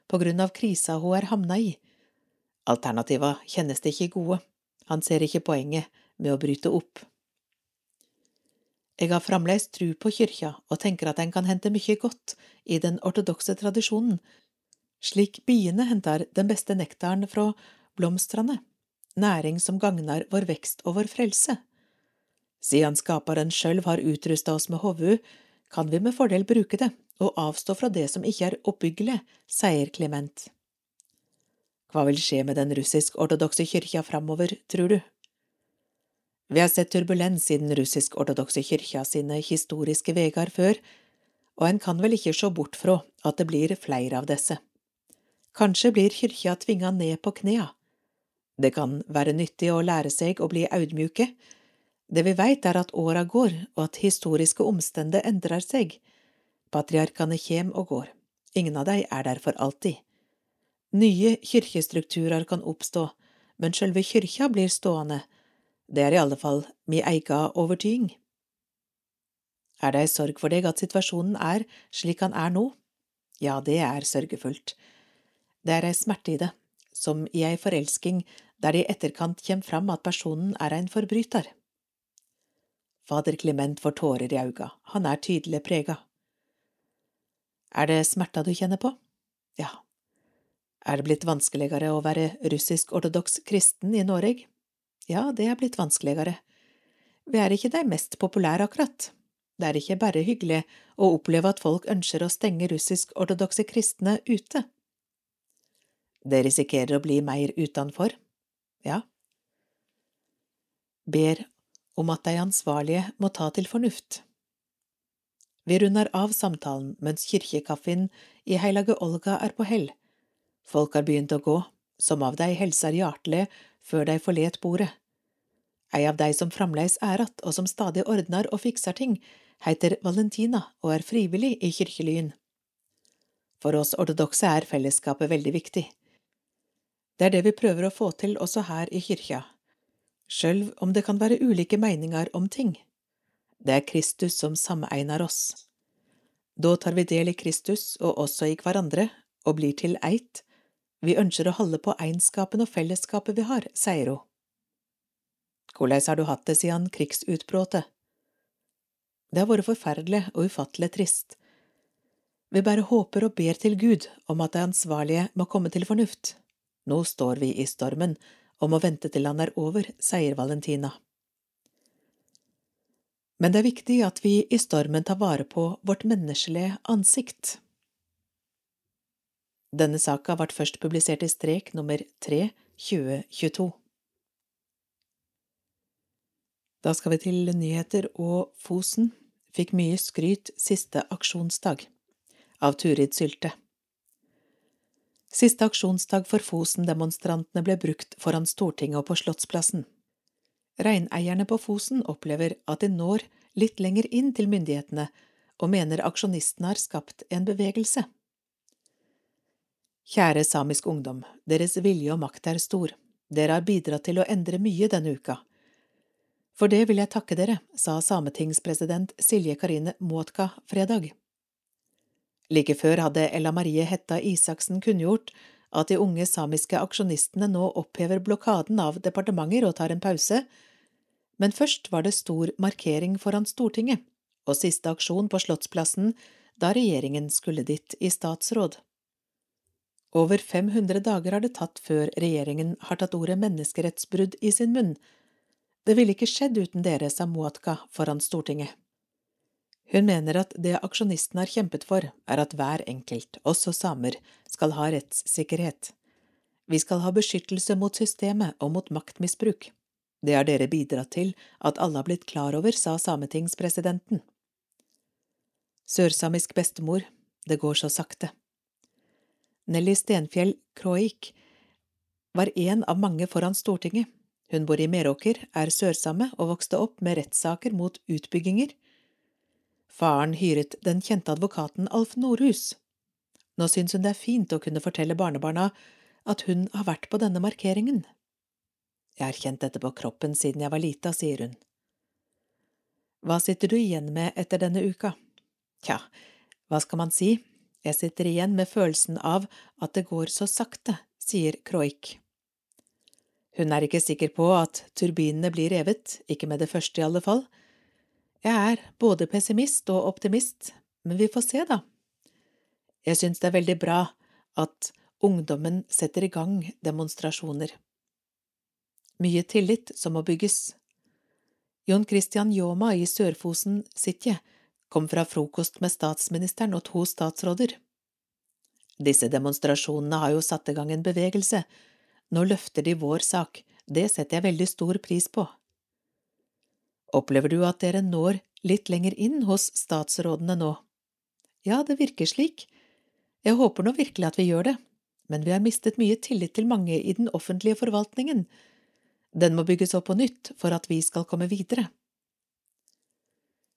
på grunn av krisa hun er havna i. Alternativa kjennes det ikke gode, han ser ikke poenget med å bryte opp. Jeg har fremdeles tru på kyrkja og tenker at en kan hente mye godt i den ortodokse tradisjonen, slik biene henter den beste nektaren fra blomstrene, næring som gagner vår vekst og vår frelse. Siden Skaperen sjøl har utrusta oss med hovu, kan vi med fordel bruke det og avstå fra det som ikke er oppbyggelig, sier Clement. Hva vil skje med den russisk-ortodokse kyrkja framover, tror du? Vi har sett turbulens i den russisk-ortodokse kyrkja sine historiske vegar før, og en kan vel ikke se bort fra at det blir flere av disse. Kanskje blir kyrkja tvinga ned på knea. Det kan være nyttig å lære seg å bli audmjuke. Det vi veit er at åra går, og at historiske omstender endrer seg. Patriarkene kjem og går. Ingen av dei er der for alltid. Nye kyrkjestrukturer kan oppstå, men sjølve kyrkja blir stående, det er i alle fall mi eiga overtyding. Er det ei sorg for deg at situasjonen er slik han er nå? Ja, det er sørgefullt. Det er ei smerte i det, som i ei forelsking der det i etterkant kjem fram at personen er ein forbryter. Fader Clement får tårer i auga, han er tydelig prega. Er det smerta du kjenner på? Ja. Er det blitt vanskeligere å være russisk-ortodoks kristen i Norge? Ja, det er blitt vanskeligere. Vi er ikke de mest populære, akkurat. Det er ikke bare hyggelig å oppleve at folk ønsker å stenge russisk-ortodokse kristne ute. Det risikerer å bli mer utenfor, ja. Ber om at de ansvarlige må ta til fornuft. Vi runder av samtalen mens kirkekaffen i Heilage Olga er på hell. Folk har begynt å gå, som av dei helsar hjertelig før dei forlet bordet. Ei av dei som framleis er att, og som stadig ordnar og fiksar ting, heiter Valentina og er frivillig i kirkelyen. For oss ortodokse er fellesskapet veldig viktig. Det er det vi prøver å få til også her i kyrkja, sjølv om det kan være ulike meninger om ting. Det er Kristus som sameinar oss. Da tar vi del i Kristus og også i hverandre, og blir til eit. Vi ønsker å holde på einskapen og fellesskapet vi har, sier hun. Korleis har du hatt det siden krigsutbruddet? Det har vært forferdelig og ufattelig trist. Vi bare håper og ber til Gud om at de ansvarlige må komme til fornuft. Nå står vi i stormen og må vente til han er over, sier Valentina. Men det er viktig at vi i stormen tar vare på vårt menneskelige ansikt. Denne saka ble først publisert i strek nummer 3 2022. Da skal vi til nyheter, og Fosen fikk mye skryt siste aksjonsdag av Turid Sylte. Siste aksjonsdag for Fosen-demonstrantene ble brukt foran Stortinget og på Slottsplassen. Reineierne på Fosen opplever at de når litt lenger inn til myndighetene, og mener aksjonistene har skapt en bevegelse. Kjære samisk ungdom, deres vilje og makt er stor, dere har bidratt til å endre mye denne uka. For det vil jeg takke dere, sa sametingspresident Silje Karine Måtka fredag. Like før hadde Ella Marie Hetta Isaksen kunngjort at de unge samiske aksjonistene nå opphever blokaden av departementer og tar en pause, men først var det stor markering foran Stortinget og siste aksjon på Slottsplassen da regjeringen skulle dit i statsråd. Over 500 dager har det tatt før regjeringen har tatt ordet menneskerettsbrudd i sin munn, det ville ikke skjedd uten dere, sa Muatka foran Stortinget. Hun mener at det aksjonistene har kjempet for, er at hver enkelt, også samer, skal ha rettssikkerhet. Vi skal ha beskyttelse mot systemet og mot maktmisbruk. Det har dere bidratt til at alle har blitt klar over, sa sametingspresidenten. Sørsamisk bestemor, det går så sakte. Nelly Stenfjell Kroik var en av mange foran Stortinget hun bor i Meråker, er sørsame og vokste opp med rettssaker mot utbygginger. Faren hyret den kjente advokaten Alf Nordhus. Nå syns hun det er fint å kunne fortelle barnebarna at hun har vært på denne markeringen. Jeg har kjent dette på kroppen siden jeg var lita, sier hun. Hva sitter du igjen med etter denne uka? Tja, hva skal man si, jeg sitter igjen med følelsen av at det går så sakte, sier Kroik. Hun er ikke sikker på at turbinene blir revet, ikke med det første i alle fall. Jeg er både pessimist og optimist, men vi får se, da. Jeg syns det er veldig bra at ungdommen setter i gang demonstrasjoner. Mye tillit som må bygges. Jon Christian Yoma i Sør-Fosen Sitje kom fra frokost med statsministeren og to statsråder. Disse demonstrasjonene har jo satt i gang en bevegelse nå løfter de vår sak, det setter jeg veldig stor pris på. Opplever du at dere når litt lenger inn hos statsrådene nå? Ja, det virker slik. Jeg håper nå virkelig at vi gjør det, men vi har mistet mye tillit til mange i den offentlige forvaltningen. Den må bygges opp på nytt for at vi skal komme videre.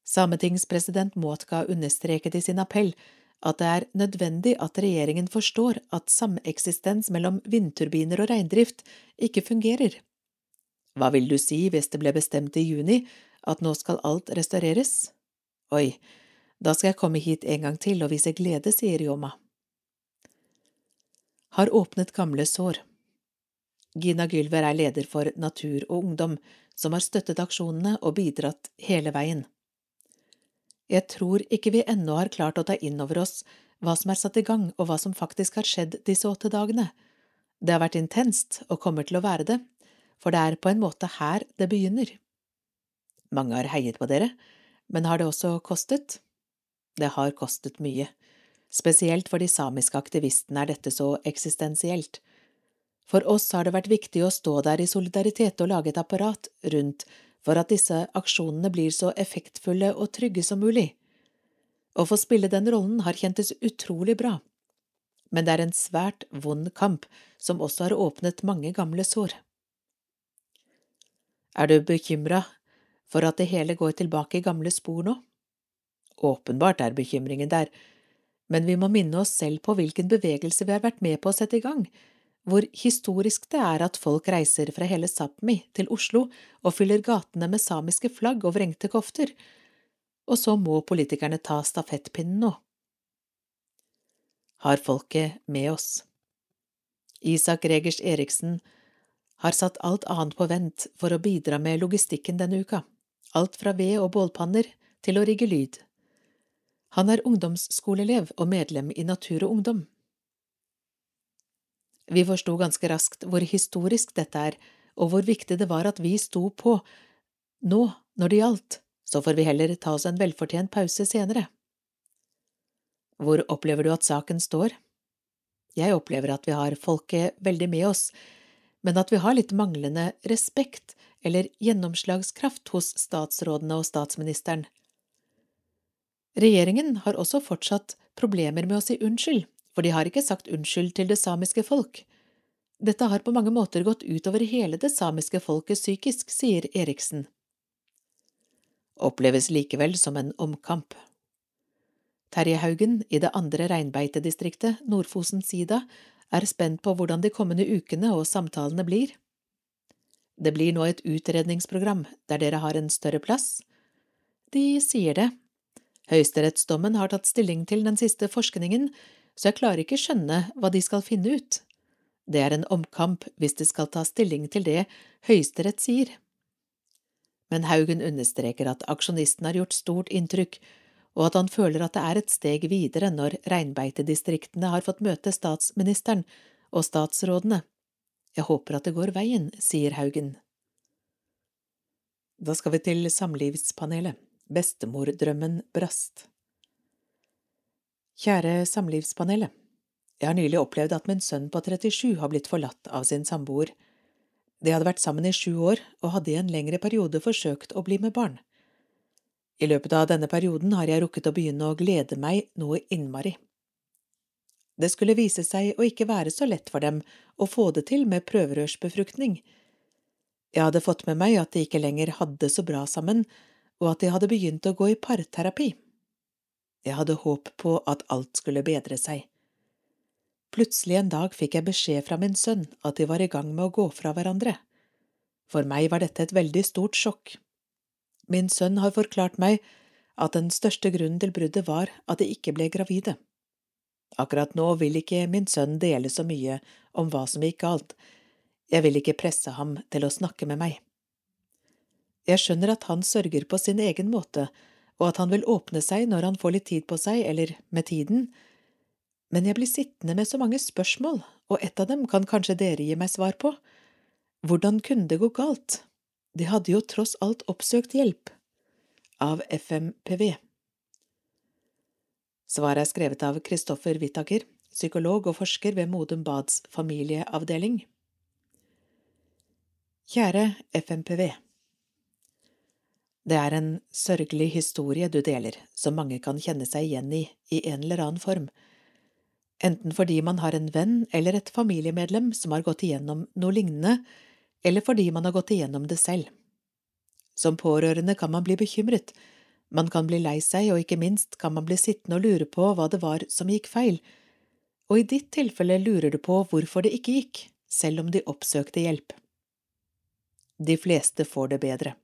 Sametingspresident Muotka understreket i sin appell at det er nødvendig at regjeringen forstår at sameksistens mellom vindturbiner og reindrift ikke fungerer. Hva vil du si hvis det ble bestemt i juni at nå skal alt restaureres? Oi, da skal jeg komme hit en gang til og vise glede, sier Yoma. Har åpnet gamle sår. Gina Gylver er leder for Natur og Ungdom, som har støttet aksjonene og bidratt hele veien. Jeg tror ikke vi ennå har klart å ta inn over oss hva som er satt i gang og hva som faktisk har skjedd disse åtte dagene. Det har vært intenst og kommer til å være det, for det er på en måte her det begynner. Mange har heiet på dere, men har det også kostet? Det har kostet mye. Spesielt for de samiske aktivistene er dette så eksistensielt. For oss har det vært viktig å stå der i solidaritet og lage et apparat rundt for at disse aksjonene blir så effektfulle og trygge som mulig. Å få spille den rollen har kjentes utrolig bra, men det er en svært vond kamp som også har åpnet mange gamle sår. Er du bekymra for at det hele går tilbake i gamle spor nå? Åpenbart er bekymringen der, men vi må minne oss selv på hvilken bevegelse vi har vært med på å sette i gang, hvor historisk det er at folk reiser fra hele Sápmi til Oslo og fyller gatene med samiske flagg og vrengte kofter, og så må politikerne ta stafettpinnen nå. Har folket med oss. Isak Regers Eriksen har satt alt annet på vent for å bidra med logistikken denne uka, alt fra ved og bålpanner til å rigge lyd. Han er ungdomsskoleelev og medlem i Natur og Ungdom. Vi forsto ganske raskt hvor historisk dette er, og hvor viktig det var at vi sto på. Nå, når det gjaldt, så får vi heller ta oss en velfortjent pause senere. Hvor opplever du at saken står? Jeg opplever at vi har folket veldig med oss, men at vi har litt manglende respekt eller gjennomslagskraft hos statsrådene og statsministeren. Regjeringen har også fortsatt problemer med å si unnskyld, for de har ikke sagt unnskyld til det samiske folk. Dette har på mange måter gått utover hele det samiske folket psykisk, sier Eriksen. Oppleves likevel som en omkamp. Terje Haugen i det andre reinbeitedistriktet, Nord-Fosen-Sida, er spent på hvordan de kommende ukene og samtalene blir. Det blir nå et utredningsprogram der dere har en større plass. De sier det. Høyesterettsdommen har tatt stilling til den siste forskningen, så jeg klarer ikke skjønne hva de skal finne ut. Det er en omkamp hvis de skal ta stilling til det Høyesterett sier. Men Haugen understreker at aksjonisten har gjort stort inntrykk, og at han føler at det er et steg videre når reinbeitedistriktene har fått møte statsministeren og statsrådene. Jeg håper at det går veien, sier Haugen. Da skal vi til Samlivspanelet. Bestemordrømmen brast. Kjære Samlivspanelet. Jeg har nylig opplevd at min sønn på 37 har blitt forlatt av sin samboer. De hadde vært sammen i sju år og hadde i en lengre periode forsøkt å bli med barn. I løpet av denne perioden har jeg rukket å begynne å glede meg noe innmari. Det skulle vise seg å ikke være så lett for dem å få det til med prøverørsbefruktning. Jeg hadde fått med meg at de ikke lenger hadde så bra sammen, og at de hadde begynt å gå i parterapi. Jeg hadde håp på at alt skulle bedre seg. Plutselig en dag fikk jeg beskjed fra min sønn at de var i gang med å gå fra hverandre. For meg var dette et veldig stort sjokk. Min sønn har forklart meg at den største grunnen til bruddet var at de ikke ble gravide. Akkurat nå vil ikke min sønn dele så mye om hva som gikk galt, jeg vil ikke presse ham til å snakke med meg. Jeg skjønner at han sørger på sin egen måte, og at han vil åpne seg når han får litt tid på seg, eller med tiden, men jeg blir sittende med så mange spørsmål, og et av dem kan kanskje dere gi meg svar på. Hvordan kunne det gå galt? De hadde jo tross alt oppsøkt hjelp av FMPV. Svaret er skrevet av Kristoffer Wittaker, psykolog og forsker ved Modum Bads familieavdeling. Kjære FMPV. Det er en sørgelig historie du deler, som mange kan kjenne seg igjen i i en eller annen form, enten fordi man har en venn eller et familiemedlem som har gått igjennom noe lignende, eller fordi man har gått igjennom det selv. Som pårørende kan man bli bekymret, man kan bli lei seg, og ikke minst kan man bli sittende og lure på hva det var som gikk feil, og i ditt tilfelle lurer du på hvorfor det ikke gikk, selv om de oppsøkte hjelp. De fleste får det bedre.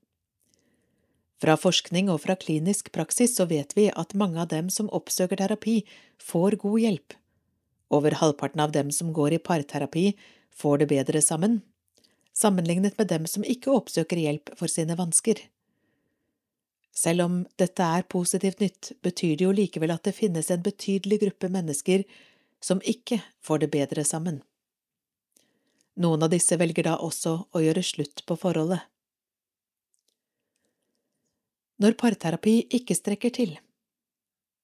Fra forskning og fra klinisk praksis så vet vi at mange av dem som oppsøker terapi, får god hjelp. Over halvparten av dem som går i parterapi, får det bedre sammen, sammenlignet med dem som ikke oppsøker hjelp for sine vansker. Selv om dette er positivt nytt, betyr det jo likevel at det finnes en betydelig gruppe mennesker som ikke får det bedre sammen. Noen av disse velger da også å gjøre slutt på forholdet. Når parterapi ikke strekker til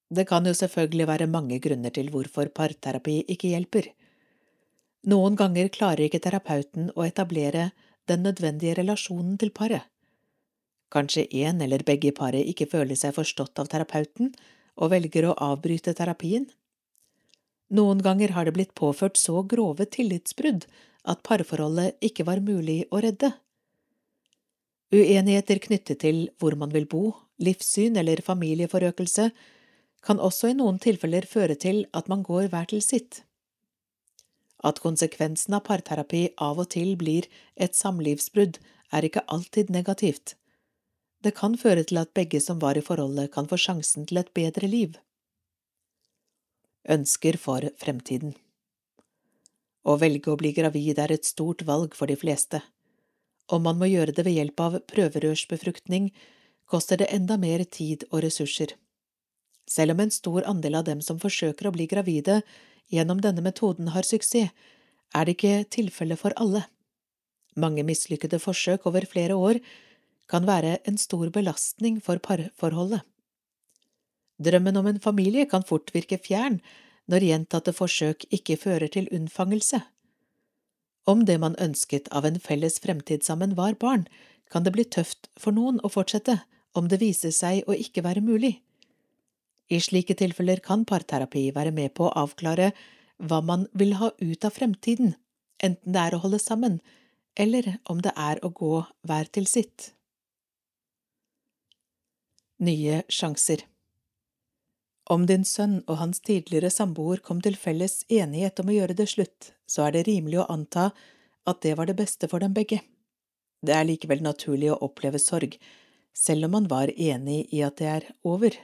Det kan jo selvfølgelig være mange grunner til hvorfor parterapi ikke hjelper. Noen ganger klarer ikke terapeuten å etablere den nødvendige relasjonen til paret. Kanskje en eller begge i paret ikke føler seg forstått av terapeuten og velger å avbryte terapien. Noen ganger har det blitt påført så grove tillitsbrudd at parforholdet ikke var mulig å redde. Uenigheter knyttet til hvor man vil bo, livssyn eller familieforøkelse kan også i noen tilfeller føre til at man går hver til sitt. At konsekvensen av parterapi av og til blir et samlivsbrudd, er ikke alltid negativt. Det kan føre til at begge som var i forholdet, kan få sjansen til et bedre liv. Ønsker for fremtiden Å velge å bli gravid er et stort valg for de fleste. Om man må gjøre det ved hjelp av prøverørsbefruktning, koster det enda mer tid og ressurser. Selv om en stor andel av dem som forsøker å bli gravide gjennom denne metoden har suksess, er det ikke tilfellet for alle. Mange mislykkede forsøk over flere år kan være en stor belastning for parforholdet. Drømmen om en familie kan fort virke fjern når gjentatte forsøk ikke fører til unnfangelse. Om det man ønsket av en felles fremtid sammen var barn, kan det bli tøft for noen å fortsette om det viser seg å ikke være mulig. I slike tilfeller kan parterapi være med på å avklare hva man vil ha ut av fremtiden, enten det er å holde sammen, eller om det er å gå hver til sitt. Nye sjanser Om din sønn og hans tidligere samboer kom til felles enighet om å gjøre det slutt, så er det rimelig å anta at det var det beste for dem begge. Det er likevel naturlig å oppleve sorg, selv om man var enig i at det er over.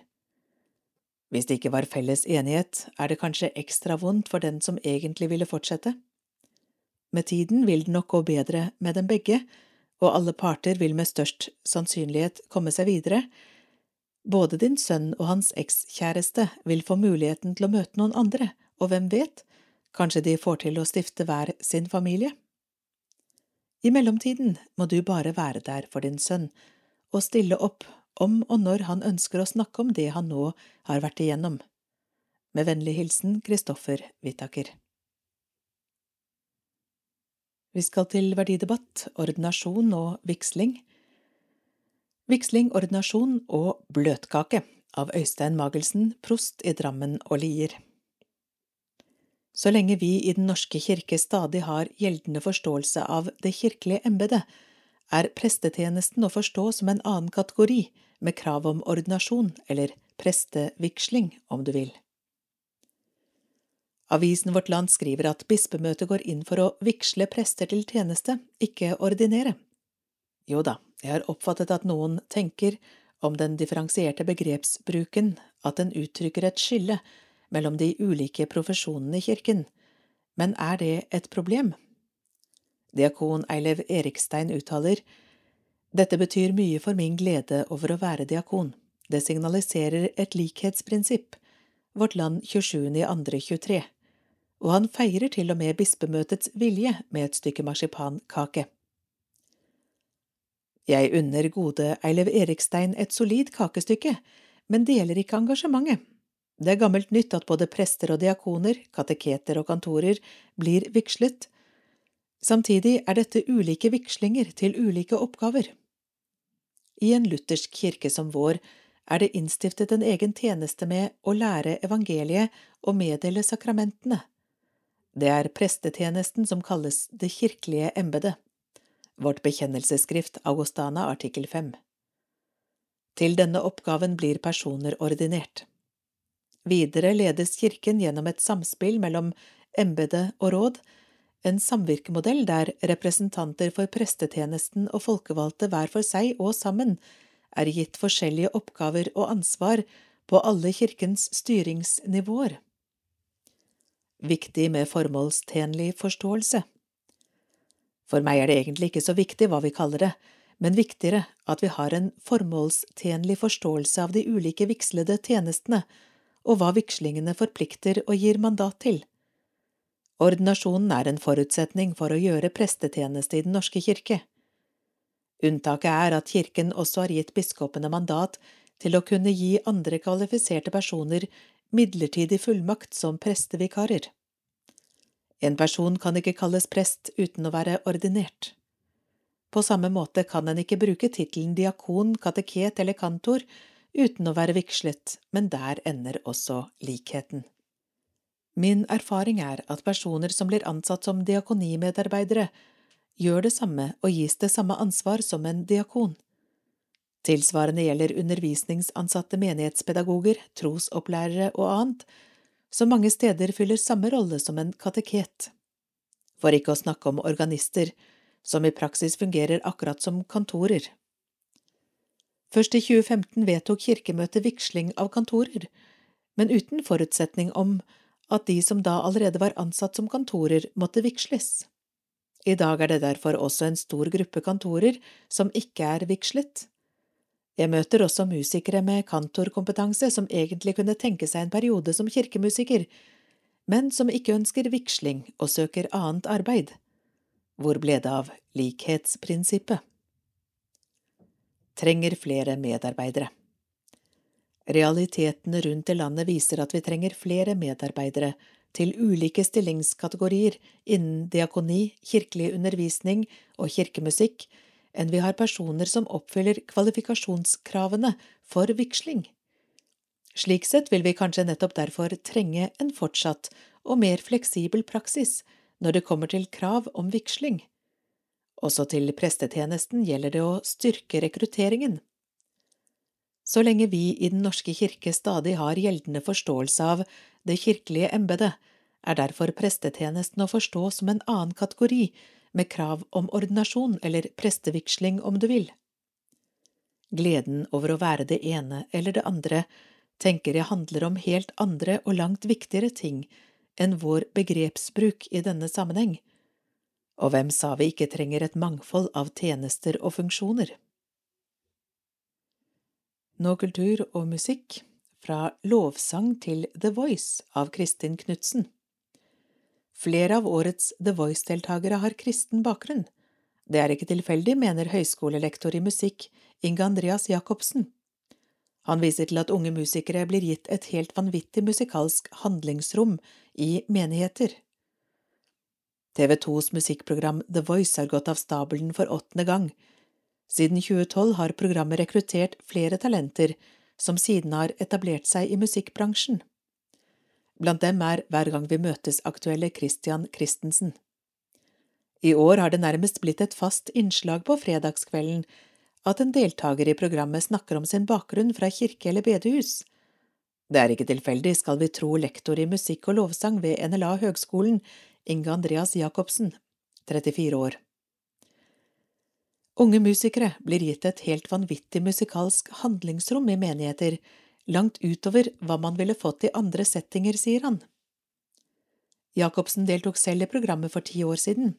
Hvis det ikke var felles enighet, er det kanskje ekstra vondt for den som egentlig ville fortsette. Med tiden vil det nok gå bedre med dem begge, og alle parter vil med størst sannsynlighet komme seg videre. Både din sønn og hans ekskjæreste vil få muligheten til å møte noen andre, og hvem vet, kanskje de får til å stifte hver sin familie. I mellomtiden må du bare være der for din sønn og stille opp om og når han ønsker å snakke om det han nå har vært igjennom. Med vennlig hilsen Kristoffer Whittaker. Vi skal til verdidebatt, ordinasjon og vigsling. Vigsling, ordinasjon og bløtkake av Øystein Magelsen, prost i Drammen og Lier. Så lenge vi i Den norske kirke stadig har gjeldende forståelse av det kirkelige embetet, er prestetjenesten å forstå som en annen kategori med krav om ordinasjon, eller prestevigsling, om du vil. Avisen Vårt Land skriver at bispemøtet går inn for å vigsle prester til tjeneste, ikke ordinere. Jo da, jeg har oppfattet at noen tenker om den differensierte begrepsbruken at den uttrykker et skille mellom de ulike profesjonene i kirken, men er det et problem? Diakon Eilev Erikstein uttaler dette betyr mye for min glede over å være diakon. Det signaliserer et likhetsprinsipp, Vårt Land 27.2.23, og han feirer til og med bispemøtets vilje med et stykke marsipankake. Jeg unner gode Eilev Erikstein et solid kakestykke, men deler ikke engasjementet. Det er gammelt nytt at både prester og diakoner, kateketer og kantorer blir vigslet. Samtidig er dette ulike vigslinger til ulike oppgaver. I en luthersk kirke som vår er det innstiftet en egen tjeneste med å lære evangeliet og meddele sakramentene. Det er prestetjenesten som kalles det kirkelige embetet. Vårt bekjennelsesskrift Augustana artikkel 5. Til denne oppgaven blir personer ordinert. Videre ledes kirken gjennom et samspill mellom embete og råd, en samvirkemodell der representanter for prestetjenesten og folkevalgte hver for seg og sammen er gitt forskjellige oppgaver og ansvar på alle kirkens styringsnivåer. Viktig med formålstjenlig forståelse. For meg er det egentlig ikke så viktig hva vi kaller det, men viktigere at vi har en formålstjenlig forståelse av de ulike vigslede tjenestene og hva vigslingene forplikter og gir mandat til. Ordinasjonen er en forutsetning for å gjøre prestetjeneste i Den norske kirke. Unntaket er at kirken også har gitt biskopene mandat til å kunne gi andre kvalifiserte personer midlertidig fullmakt som prestevikarer. En person kan ikke kalles prest uten å være ordinert. På samme måte kan en ikke bruke tittelen diakon, kateket eller kantor uten å være vigslet, men der ender også likheten. Min erfaring er at personer som blir ansatt som diakonimedarbeidere, gjør det samme og gis det samme ansvar som en diakon. Tilsvarende gjelder undervisningsansatte menighetspedagoger, trosopplærere og annet, som mange steder fyller samme rolle som en kateket. For ikke å snakke om organister, som i praksis fungerer akkurat som kantorer. Først i 2015 vedtok Kirkemøtet vigsling av kantorer, men uten forutsetning om at de som da allerede var ansatt som kantorer, måtte vigsles. I dag er det derfor også en stor gruppe kantorer som ikke er vigslet. Jeg møter også musikere med kantorkompetanse som egentlig kunne tenke seg en periode som kirkemusiker, men som ikke ønsker vigsling og søker annet arbeid. Hvor ble det av likhetsprinsippet? Trenger flere medarbeidere. Realitetene rundt i landet viser at vi trenger flere medarbeidere til ulike stillingskategorier innen diakoni, kirkelig undervisning og kirkemusikk enn vi har personer som oppfyller kvalifikasjonskravene for vigsling. Slik sett vil vi kanskje nettopp derfor trenge en fortsatt og mer fleksibel praksis når det kommer til krav om vigsling. Også til prestetjenesten gjelder det å styrke rekrutteringen. Så lenge vi i Den norske kirke stadig har gjeldende forståelse av det kirkelige embetet, er derfor prestetjenesten å forstå som en annen kategori, med krav om ordinasjon eller prestevigsling om du vil. Gleden over å være det ene eller det andre tenker jeg handler om helt andre og langt viktigere ting enn vår begrepsbruk i denne sammenheng. Og hvem sa vi ikke trenger et mangfold av tjenester og funksjoner? Nå kultur og musikk, fra lovsang til The Voice av Kristin Knutsen. Flere av årets The Voice-deltakere har kristen bakgrunn. Det er ikke tilfeldig, mener høyskolelektor i musikk Inge Andreas Jacobsen. Han viser til at unge musikere blir gitt et helt vanvittig musikalsk handlingsrom i menigheter. TV 2s musikkprogram The Voice har gått av stabelen for åttende gang, siden 2012 har programmet rekruttert flere talenter som siden har etablert seg i musikkbransjen. Blant dem er Hver gang vi møtes-aktuelle Christian Christensen. I år har det nærmest blitt et fast innslag på fredagskvelden at en deltaker i programmet snakker om sin bakgrunn fra kirke eller bedehus. Det er ikke tilfeldig, skal vi tro lektor i musikk og lovsang ved NLA Høgskolen, Inge Andreas Jacobsen, 34 år. Unge musikere blir gitt et helt vanvittig musikalsk handlingsrom i menigheter, langt utover hva man ville fått i andre settinger, sier han. Jacobsen deltok selv i programmet for ti år siden.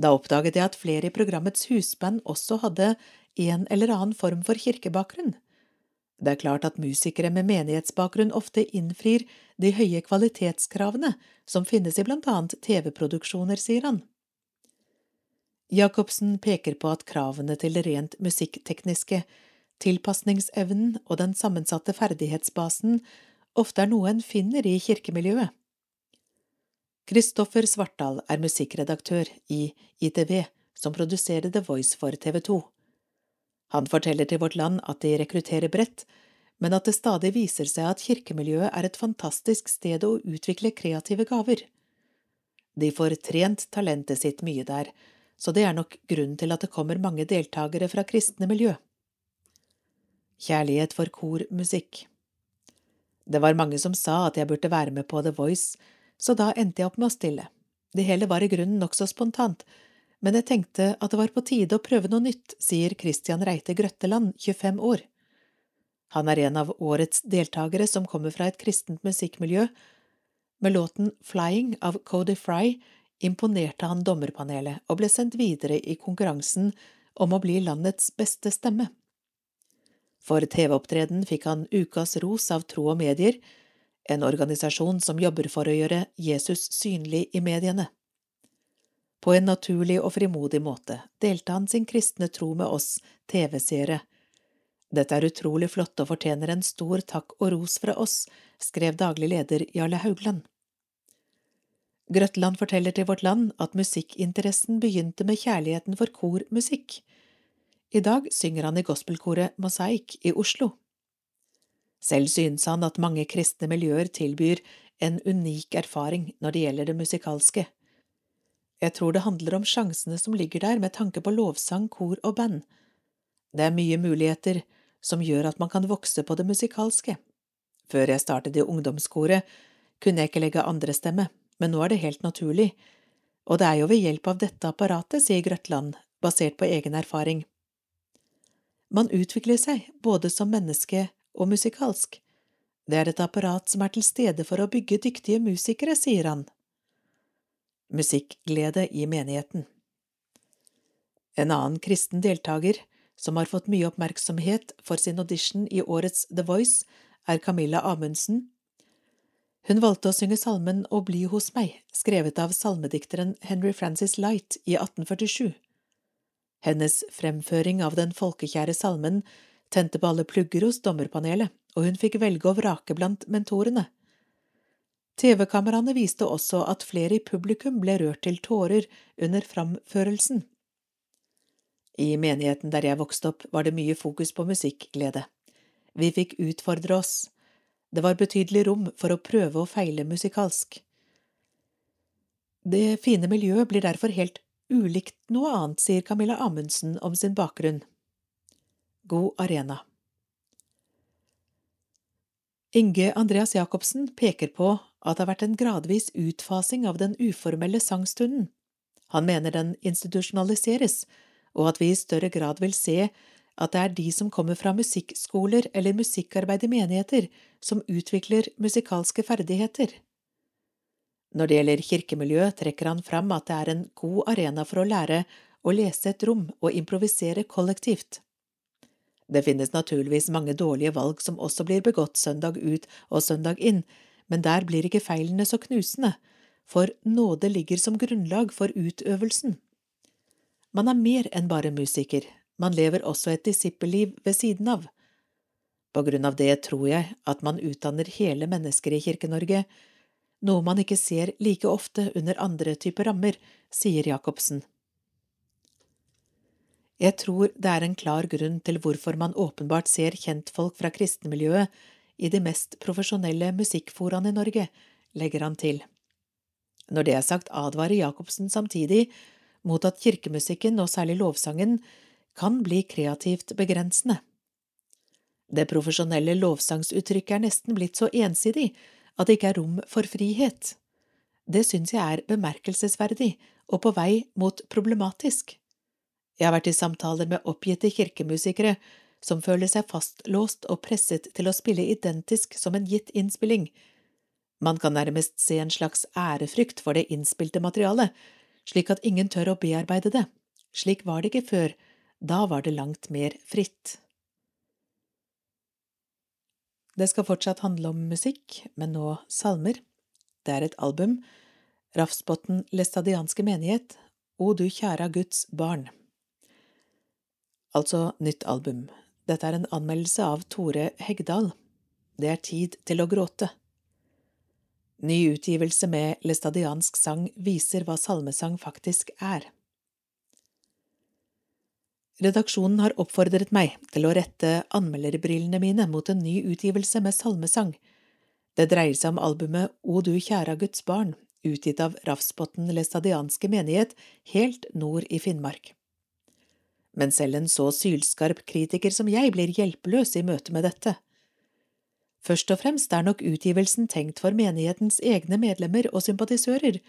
Da oppdaget jeg at flere i programmets husband også hadde en eller annen form for kirkebakgrunn. Det er klart at musikere med menighetsbakgrunn ofte innfrir de høye kvalitetskravene som finnes i blant annet TV-produksjoner, sier han. Jacobsen peker på at kravene til det rent musikktekniske, tilpasningsevnen og den sammensatte ferdighetsbasen ofte er noe en finner i kirkemiljøet. Kristoffer Svartdal er musikkredaktør i ITV, som produserer The Voice for TV 2. Han forteller til Vårt Land at de rekrutterer bredt, men at det stadig viser seg at kirkemiljøet er et fantastisk sted å utvikle kreative gaver. De får trent talentet sitt mye der, så det er nok grunnen til at det kommer mange deltakere fra kristne miljø. Kjærlighet for kormusikk Det var mange som sa at jeg burde være med på The Voice, så da endte jeg opp med å stille. Det hele var i grunnen nokså spontant, men jeg tenkte at det var på tide å prøve noe nytt, sier Christian Reite Grøtteland, 25 år. Han er en av årets deltakere som kommer fra et kristent musikkmiljø. Med låten Flying av Cody Fry imponerte han dommerpanelet og ble sendt videre i konkurransen om å bli landets beste stemme. For TV-opptreden fikk han Ukas ros av Tro og Medier, en organisasjon som jobber for å gjøre Jesus synlig i mediene. På en naturlig og frimodig måte delte han sin kristne tro med oss TV-seere. Dette er utrolig flott og fortjener en stor takk og ros fra oss, skrev daglig leder Jarle Haugland. Grøtland forteller til Vårt Land at musikkinteressen begynte med kjærligheten for kormusikk. I dag synger han i gospelkoret Mosaik i Oslo. Selv synes han at mange kristne miljøer tilbyr en unik erfaring når det gjelder det musikalske. Jeg tror det handler om sjansene som ligger der med tanke på lovsang, kor og band. Det er mye muligheter som gjør at man kan vokse på det musikalske. Før jeg startet i ungdomskoret, kunne jeg ikke legge andre stemme, men nå er det helt naturlig, og det er jo ved hjelp av dette apparatet, sier Grøtland, basert på egen erfaring. Man utvikler seg, både som menneske og musikalsk. Det er et apparat som er til stede for å bygge dyktige musikere, sier han. Musikkglede i menigheten En annen kristen deltaker som har fått mye oppmerksomhet for sin audition i årets The Voice, er Camilla Amundsen. Hun valgte å synge salmen Å bli hos meg, skrevet av salmedikteren Henry Francis Light i 1847. Hennes fremføring av den folkekjære salmen tente på alle plugger hos dommerpanelet, og hun fikk velge og vrake blant mentorene. TV-kameraene viste også at flere i publikum ble rørt til tårer under framførelsen. I menigheten der jeg vokste opp, var det mye fokus på musikkglede. Vi fikk utfordre oss. Det var betydelig rom for å prøve og feile musikalsk. Det fine miljøet blir derfor helt ulikt noe annet, sier Camilla Amundsen om sin bakgrunn. God arena. Inge Andreas Jacobsen peker på at det har vært en gradvis utfasing av den uformelle sangstunden. Han mener den institusjonaliseres, og at vi i større grad vil se at det er de som kommer fra musikkskoler eller musikkarbeid i menigheter, som utvikler musikalske ferdigheter. Når det gjelder kirkemiljøet, trekker han fram at det er en god arena for å lære å lese et rom og improvisere kollektivt. Det finnes naturligvis mange dårlige valg som også blir begått søndag ut og søndag inn, men der blir ikke feilene så knusende, for nåde ligger som grunnlag for utøvelsen. Man er mer enn bare musiker, man lever også et disippelliv ved siden av. På grunn av det tror jeg at man utdanner hele mennesker i Kirke-Norge, noe man ikke ser like ofte under andre typer rammer, sier Jacobsen. Jeg tror det er en klar grunn til hvorfor man åpenbart ser kjentfolk fra kristenmiljøet i de mest profesjonelle musikkforaene i Norge, legger han til. Når det er sagt, advarer Jacobsen samtidig mot at kirkemusikken, og særlig lovsangen, kan bli kreativt begrensende. Det profesjonelle lovsangsuttrykket er nesten blitt så ensidig at det ikke er rom for frihet. Det syns jeg er bemerkelsesverdig og på vei mot problematisk. Jeg har vært i samtaler med oppgitte kirkemusikere som føler seg fastlåst og presset til å spille identisk som en gitt innspilling. Man kan nærmest se en slags ærefrykt for det innspilte materialet, slik at ingen tør å bearbeide det. Slik var det ikke før, da var det langt mer fritt. Det skal fortsatt handle om musikk, men nå salmer. Det er et album, Rafsbotn læstadianske menighet, O du kjæra Guds barn. Altså nytt album. Dette er en anmeldelse av Tore Hegdal. Det er tid til å gråte. Ny utgivelse med læstadiansk sang viser hva salmesang faktisk er. Redaksjonen har oppfordret meg til å rette anmelderbrillene mine mot en ny utgivelse med salmesang. Det dreier seg om albumet O du kjæra Guds barn, utgitt av Rafsbotn læstadianske menighet helt nord i Finnmark. Men selv en så sylskarp kritiker som jeg blir hjelpeløs i møte med dette. Først og fremst er nok utgivelsen tenkt for menighetens egne medlemmer og sympatisører,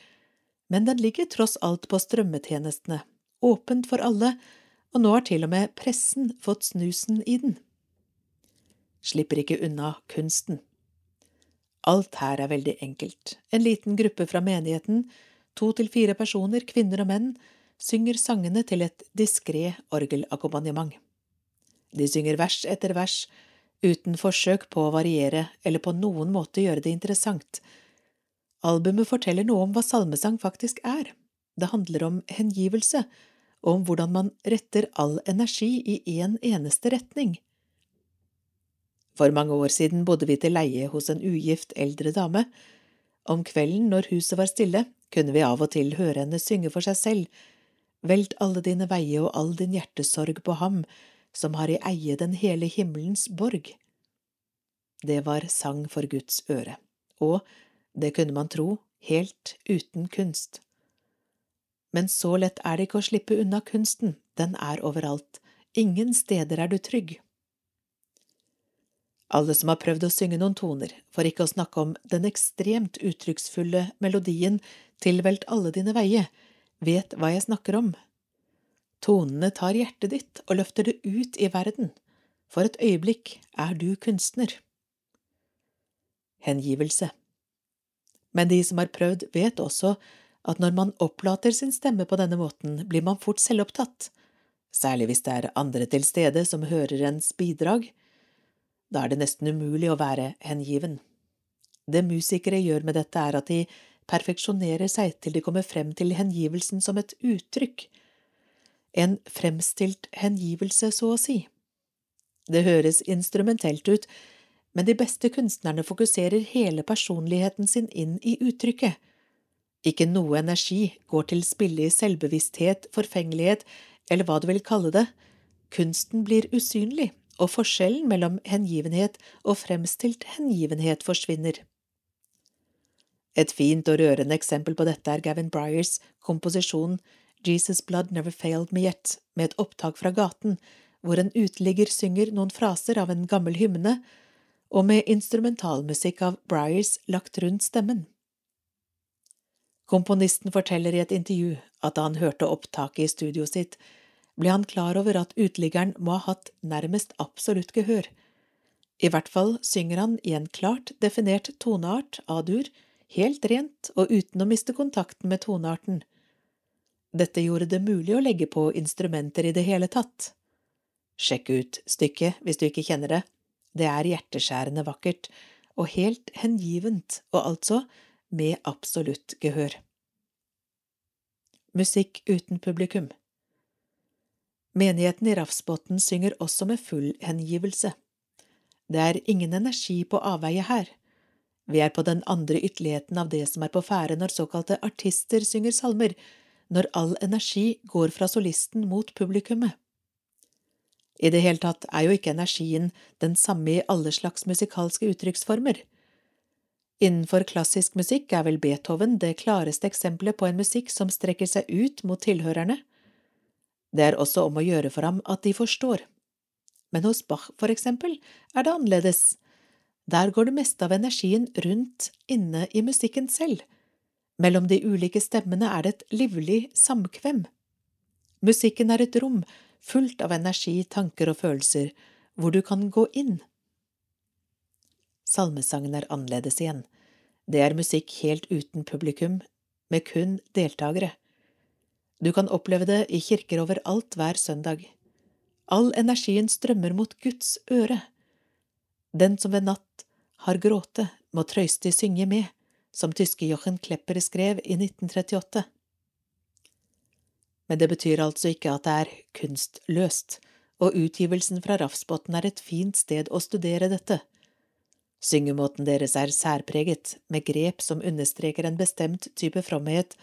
men den ligger tross alt på strømmetjenestene, åpent for alle, og nå har til og med pressen fått snusen i den. Slipper ikke unna kunsten. Alt her er veldig enkelt. En liten gruppe fra menigheten, to til fire personer, kvinner og menn, synger sangene til et diskré orgelakkompagnement. De synger vers etter vers, uten forsøk på å variere eller på noen måte gjøre det interessant. Albumet forteller noe om hva salmesang faktisk er. Det handler om hengivelse, om hvordan man retter all energi i én en eneste retning. For mange år siden bodde vi til leie hos en ugift eldre dame. Om kvelden når huset var stille, kunne vi av og til høre henne synge for seg selv, Velt alle dine veier og all din hjertesorg på ham, som har i eie den hele himmelens borg. Det var sang for Guds øre, og, det kunne man tro, helt uten kunst. Men så lett er det ikke å slippe unna kunsten, den er overalt, ingen steder er du trygg. Alle som har prøvd å synge noen toner, for ikke å snakke om den ekstremt uttrykksfulle melodien Tilvelt alle dine veier, vet hva jeg snakker om. Tonene tar hjertet ditt og løfter det ut i verden. For et øyeblikk er du kunstner. Hengivelse Men de som har prøvd, vet også at når man opplater sin stemme på denne måten, blir man fort selvopptatt, særlig hvis det er andre til stede som hører ens bidrag. Da er det nesten umulig å være hengiven. Det musikere gjør med dette, er at de perfeksjonerer seg til de kommer frem til hengivelsen som et uttrykk, en fremstilt hengivelse, så å si. Det høres instrumentelt ut, men de beste kunstnerne fokuserer hele personligheten sin inn i uttrykket. Ikke noe energi går til spille i selvbevissthet, forfengelighet, eller hva du vil kalle det. Kunsten blir usynlig, og forskjellen mellom hengivenhet og fremstilt hengivenhet forsvinner. Et fint og rørende eksempel på dette er Gavin Bryers komposisjon Jesus Blood Never Failed Me Yet, med et opptak fra gaten, hvor en uteligger synger noen fraser av en gammel hymne, og med instrumentalmusikk av Bryers lagt rundt stemmen. Komponisten forteller i et intervju at da han hørte opptaket i studioet sitt, ble han klar over at uteliggeren må ha hatt nærmest absolutt gehør. I hvert fall synger han i en klart definert toneart, A-dur, helt rent og uten å miste kontakten med tonearten. Dette gjorde det mulig å legge på instrumenter i det hele tatt. Sjekk ut stykket hvis du ikke kjenner det. Det er hjerteskjærende vakkert og helt hengivent, og altså med absolutt gehør. Musikk uten publikum Menigheten i Rafsbotn synger også med full hengivelse. Det er ingen energi på avveie her. Vi er på den andre ytterligheten av det som er på ferde når såkalte artister synger salmer, når all energi går fra solisten mot publikummet. I det hele tatt er jo ikke energien den samme i alle slags musikalske uttrykksformer. Innenfor klassisk musikk er vel Beethoven det klareste eksempelet på en musikk som strekker seg ut mot tilhørerne. Det er også om å gjøre for ham at de forstår. Men hos Bach, for eksempel, er det annerledes. Der går det meste av energien rundt inne i musikken selv. Mellom de ulike stemmene er det et livlig samkvem. Musikken er et rom fullt av energi, tanker og følelser, hvor du kan gå inn. Salmesangen er annerledes igjen. Det er musikk helt uten publikum, med kun deltakere. Du kan oppleve det i kirker overalt hver søndag. All energien strømmer mot Guds øre. Den som ved natt har gråte, må trøystig synge med, som tyske Jochen Klepper skrev i 1938. Men det betyr altså ikke at det er kunstløst, og utgivelsen fra Rafsbotn er et fint sted å studere dette. Syngemåten deres er særpreget, med grep som understreker en bestemt type fromhet,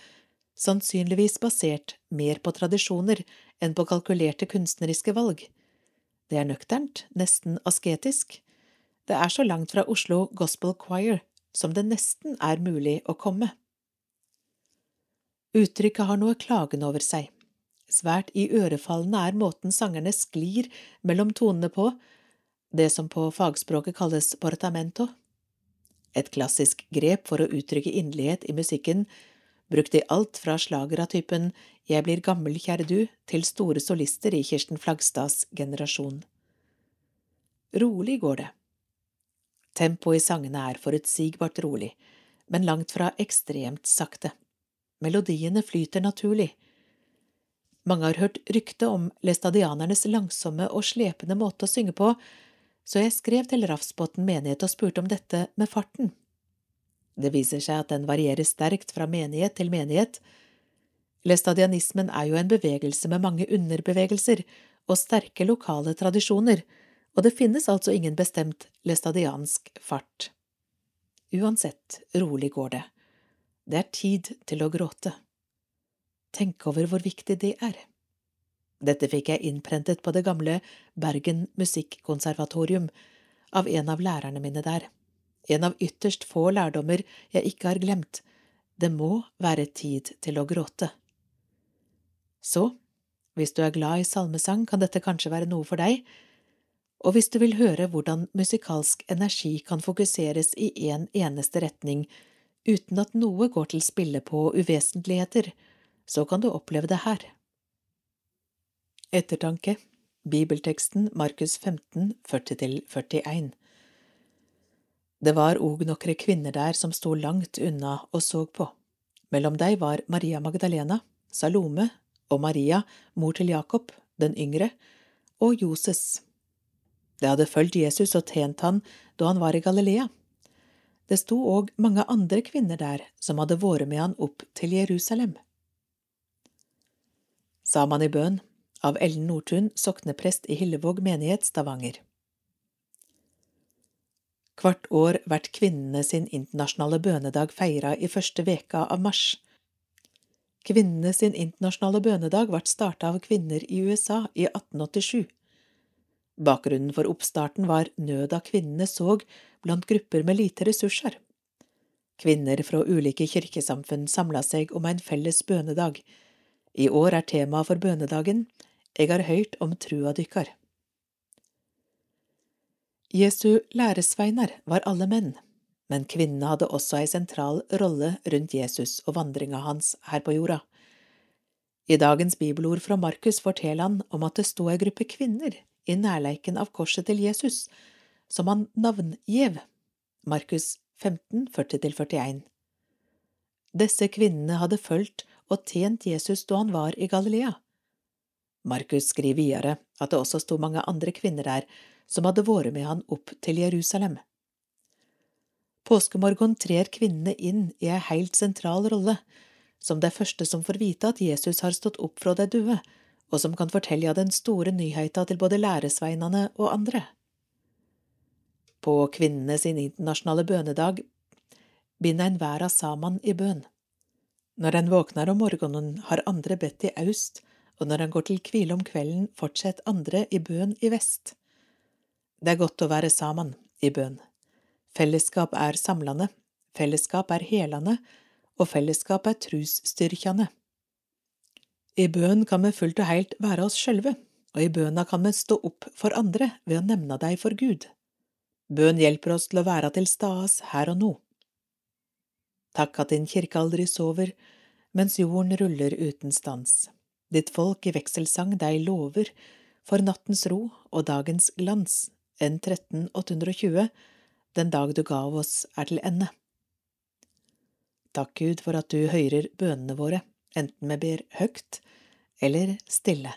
sannsynligvis basert mer på tradisjoner enn på kalkulerte kunstneriske valg. Det er nøkternt, nesten asketisk, det er så langt fra Oslo Gospel Choir som det nesten er mulig å komme. Uttrykket har noe klagende over seg. Svært iørefallende er måten sangerne sklir mellom tonene på, det som på fagspråket kalles portamento. Et klassisk grep for å uttrykke inderlighet i musikken, brukt i alt fra slager av typen Jeg blir gammel, kjære du, til store solister i Kirsten Flagstads generasjon. Rolig går det. Tempoet i sangene er forutsigbart rolig, men langt fra ekstremt sakte. Melodiene flyter naturlig. Mange har hørt rykte om læstadianernes langsomme og slepende måte å synge på, så jeg skrev til Rafsbotn menighet og spurte om dette med farten. Det viser seg at den varierer sterkt fra menighet til menighet. Læstadianismen er jo en bevegelse med mange underbevegelser og sterke lokale tradisjoner, og det finnes altså ingen bestemt læstadiansk fart. Uansett, rolig går det. Det er tid til å gråte. Tenk over hvor viktig det er. Dette fikk jeg innprentet på det gamle Bergen Musikkonservatorium av en av lærerne mine der. En av ytterst få lærdommer jeg ikke har glemt. Det må være tid til å gråte. Så, hvis du er glad i salmesang, kan dette kanskje være noe for deg, og hvis du vil høre hvordan musikalsk energi kan fokuseres i en eneste retning uten at noe går til spille på uvesentligheter, så kan du oppleve det her. Ettertanke Bibelteksten Markus 15, 40–41 Det var òg nokre kvinner der som sto langt unna og så på. Mellom dei var Maria Magdalena, Salome og Maria, mor til Jakob, den yngre, og Joses. Det hadde fulgt Jesus og tjent han da han var i Galilea. Det sto òg mange andre kvinner der som hadde vært med han opp til Jerusalem. Sa man i bønn av Ellen Nordtun, sokneprest i Hillevåg menighet, Stavanger. Hvert år vert kvinnene sin internasjonale bønedag feira i første veka av mars. Kvinnene sin internasjonale bønedag ble starta av kvinner i USA i 1887. Bakgrunnen for oppstarten var nøda kvinnene såg blant grupper med lite ressurser. Kvinner fra ulike kirkesamfunn samla seg om en felles bønedag. I år er temaet for bønedagen Jeg har høyrt om trua dykkar. Jesu læresveinar var alle menn, men kvinnene hadde også ei sentral rolle rundt Jesus og vandringa hans her på jorda. I dagens bibelord fra Markus forteller han om at det sto ei gruppe kvinner i nærleiken av korset til Jesus, som han navngjev, Markus 15, 40–41. Disse kvinnene hadde fulgt og tjent Jesus da han var i Galilea. Markus skriver videre at det også sto mange andre kvinner der som hadde vært med han opp til Jerusalem. Påskemorgen trer kvinnene inn i ei heilt sentral rolle, som de første som får vite at Jesus har stått opp fra de døde, og som kan fortelle den store nyheita til både læresveinene og andre. På kvinnene sin internasjonale bønedag binder en verda saman i bønn. Når en våkner om morgenen, har andre bedt i aust, og når han går til hvile om kvelden, fortsetter andre i bøen i vest. Det er godt å være saman i bøen. Fellesskap er samlande, fellesskap er helande, og fellesskap er trusstyrkjande. I bøen kan vi fullt og heilt være oss sjølve, og i bøna kan vi stå opp for andre ved å nevne dei for Gud. Bøn hjelper oss til å være til stades her og nå. Takk at din kirke aldri sover, mens jorden ruller uten stans. Ditt folk i vekselsang deg lover, for nattens ro og dagens glans, N13820, den dag du gav oss er til ende. Takk, Gud, for at du hører bønene våre enten vi ber høgt eller stille.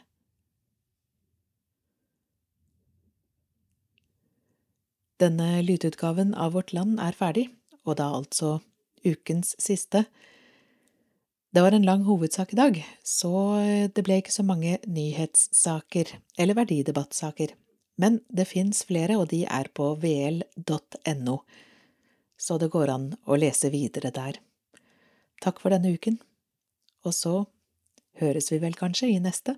Denne lydutgaven av Vårt Land er ferdig, og da altså ukens siste. Det var en lang hovedsak i dag, så det ble ikke så mange nyhetssaker eller verdidebattsaker, men det fins flere, og de er på vl.no, så det går an å lese videre der. Takk for denne uken. Og så høres vi vel kanskje i neste.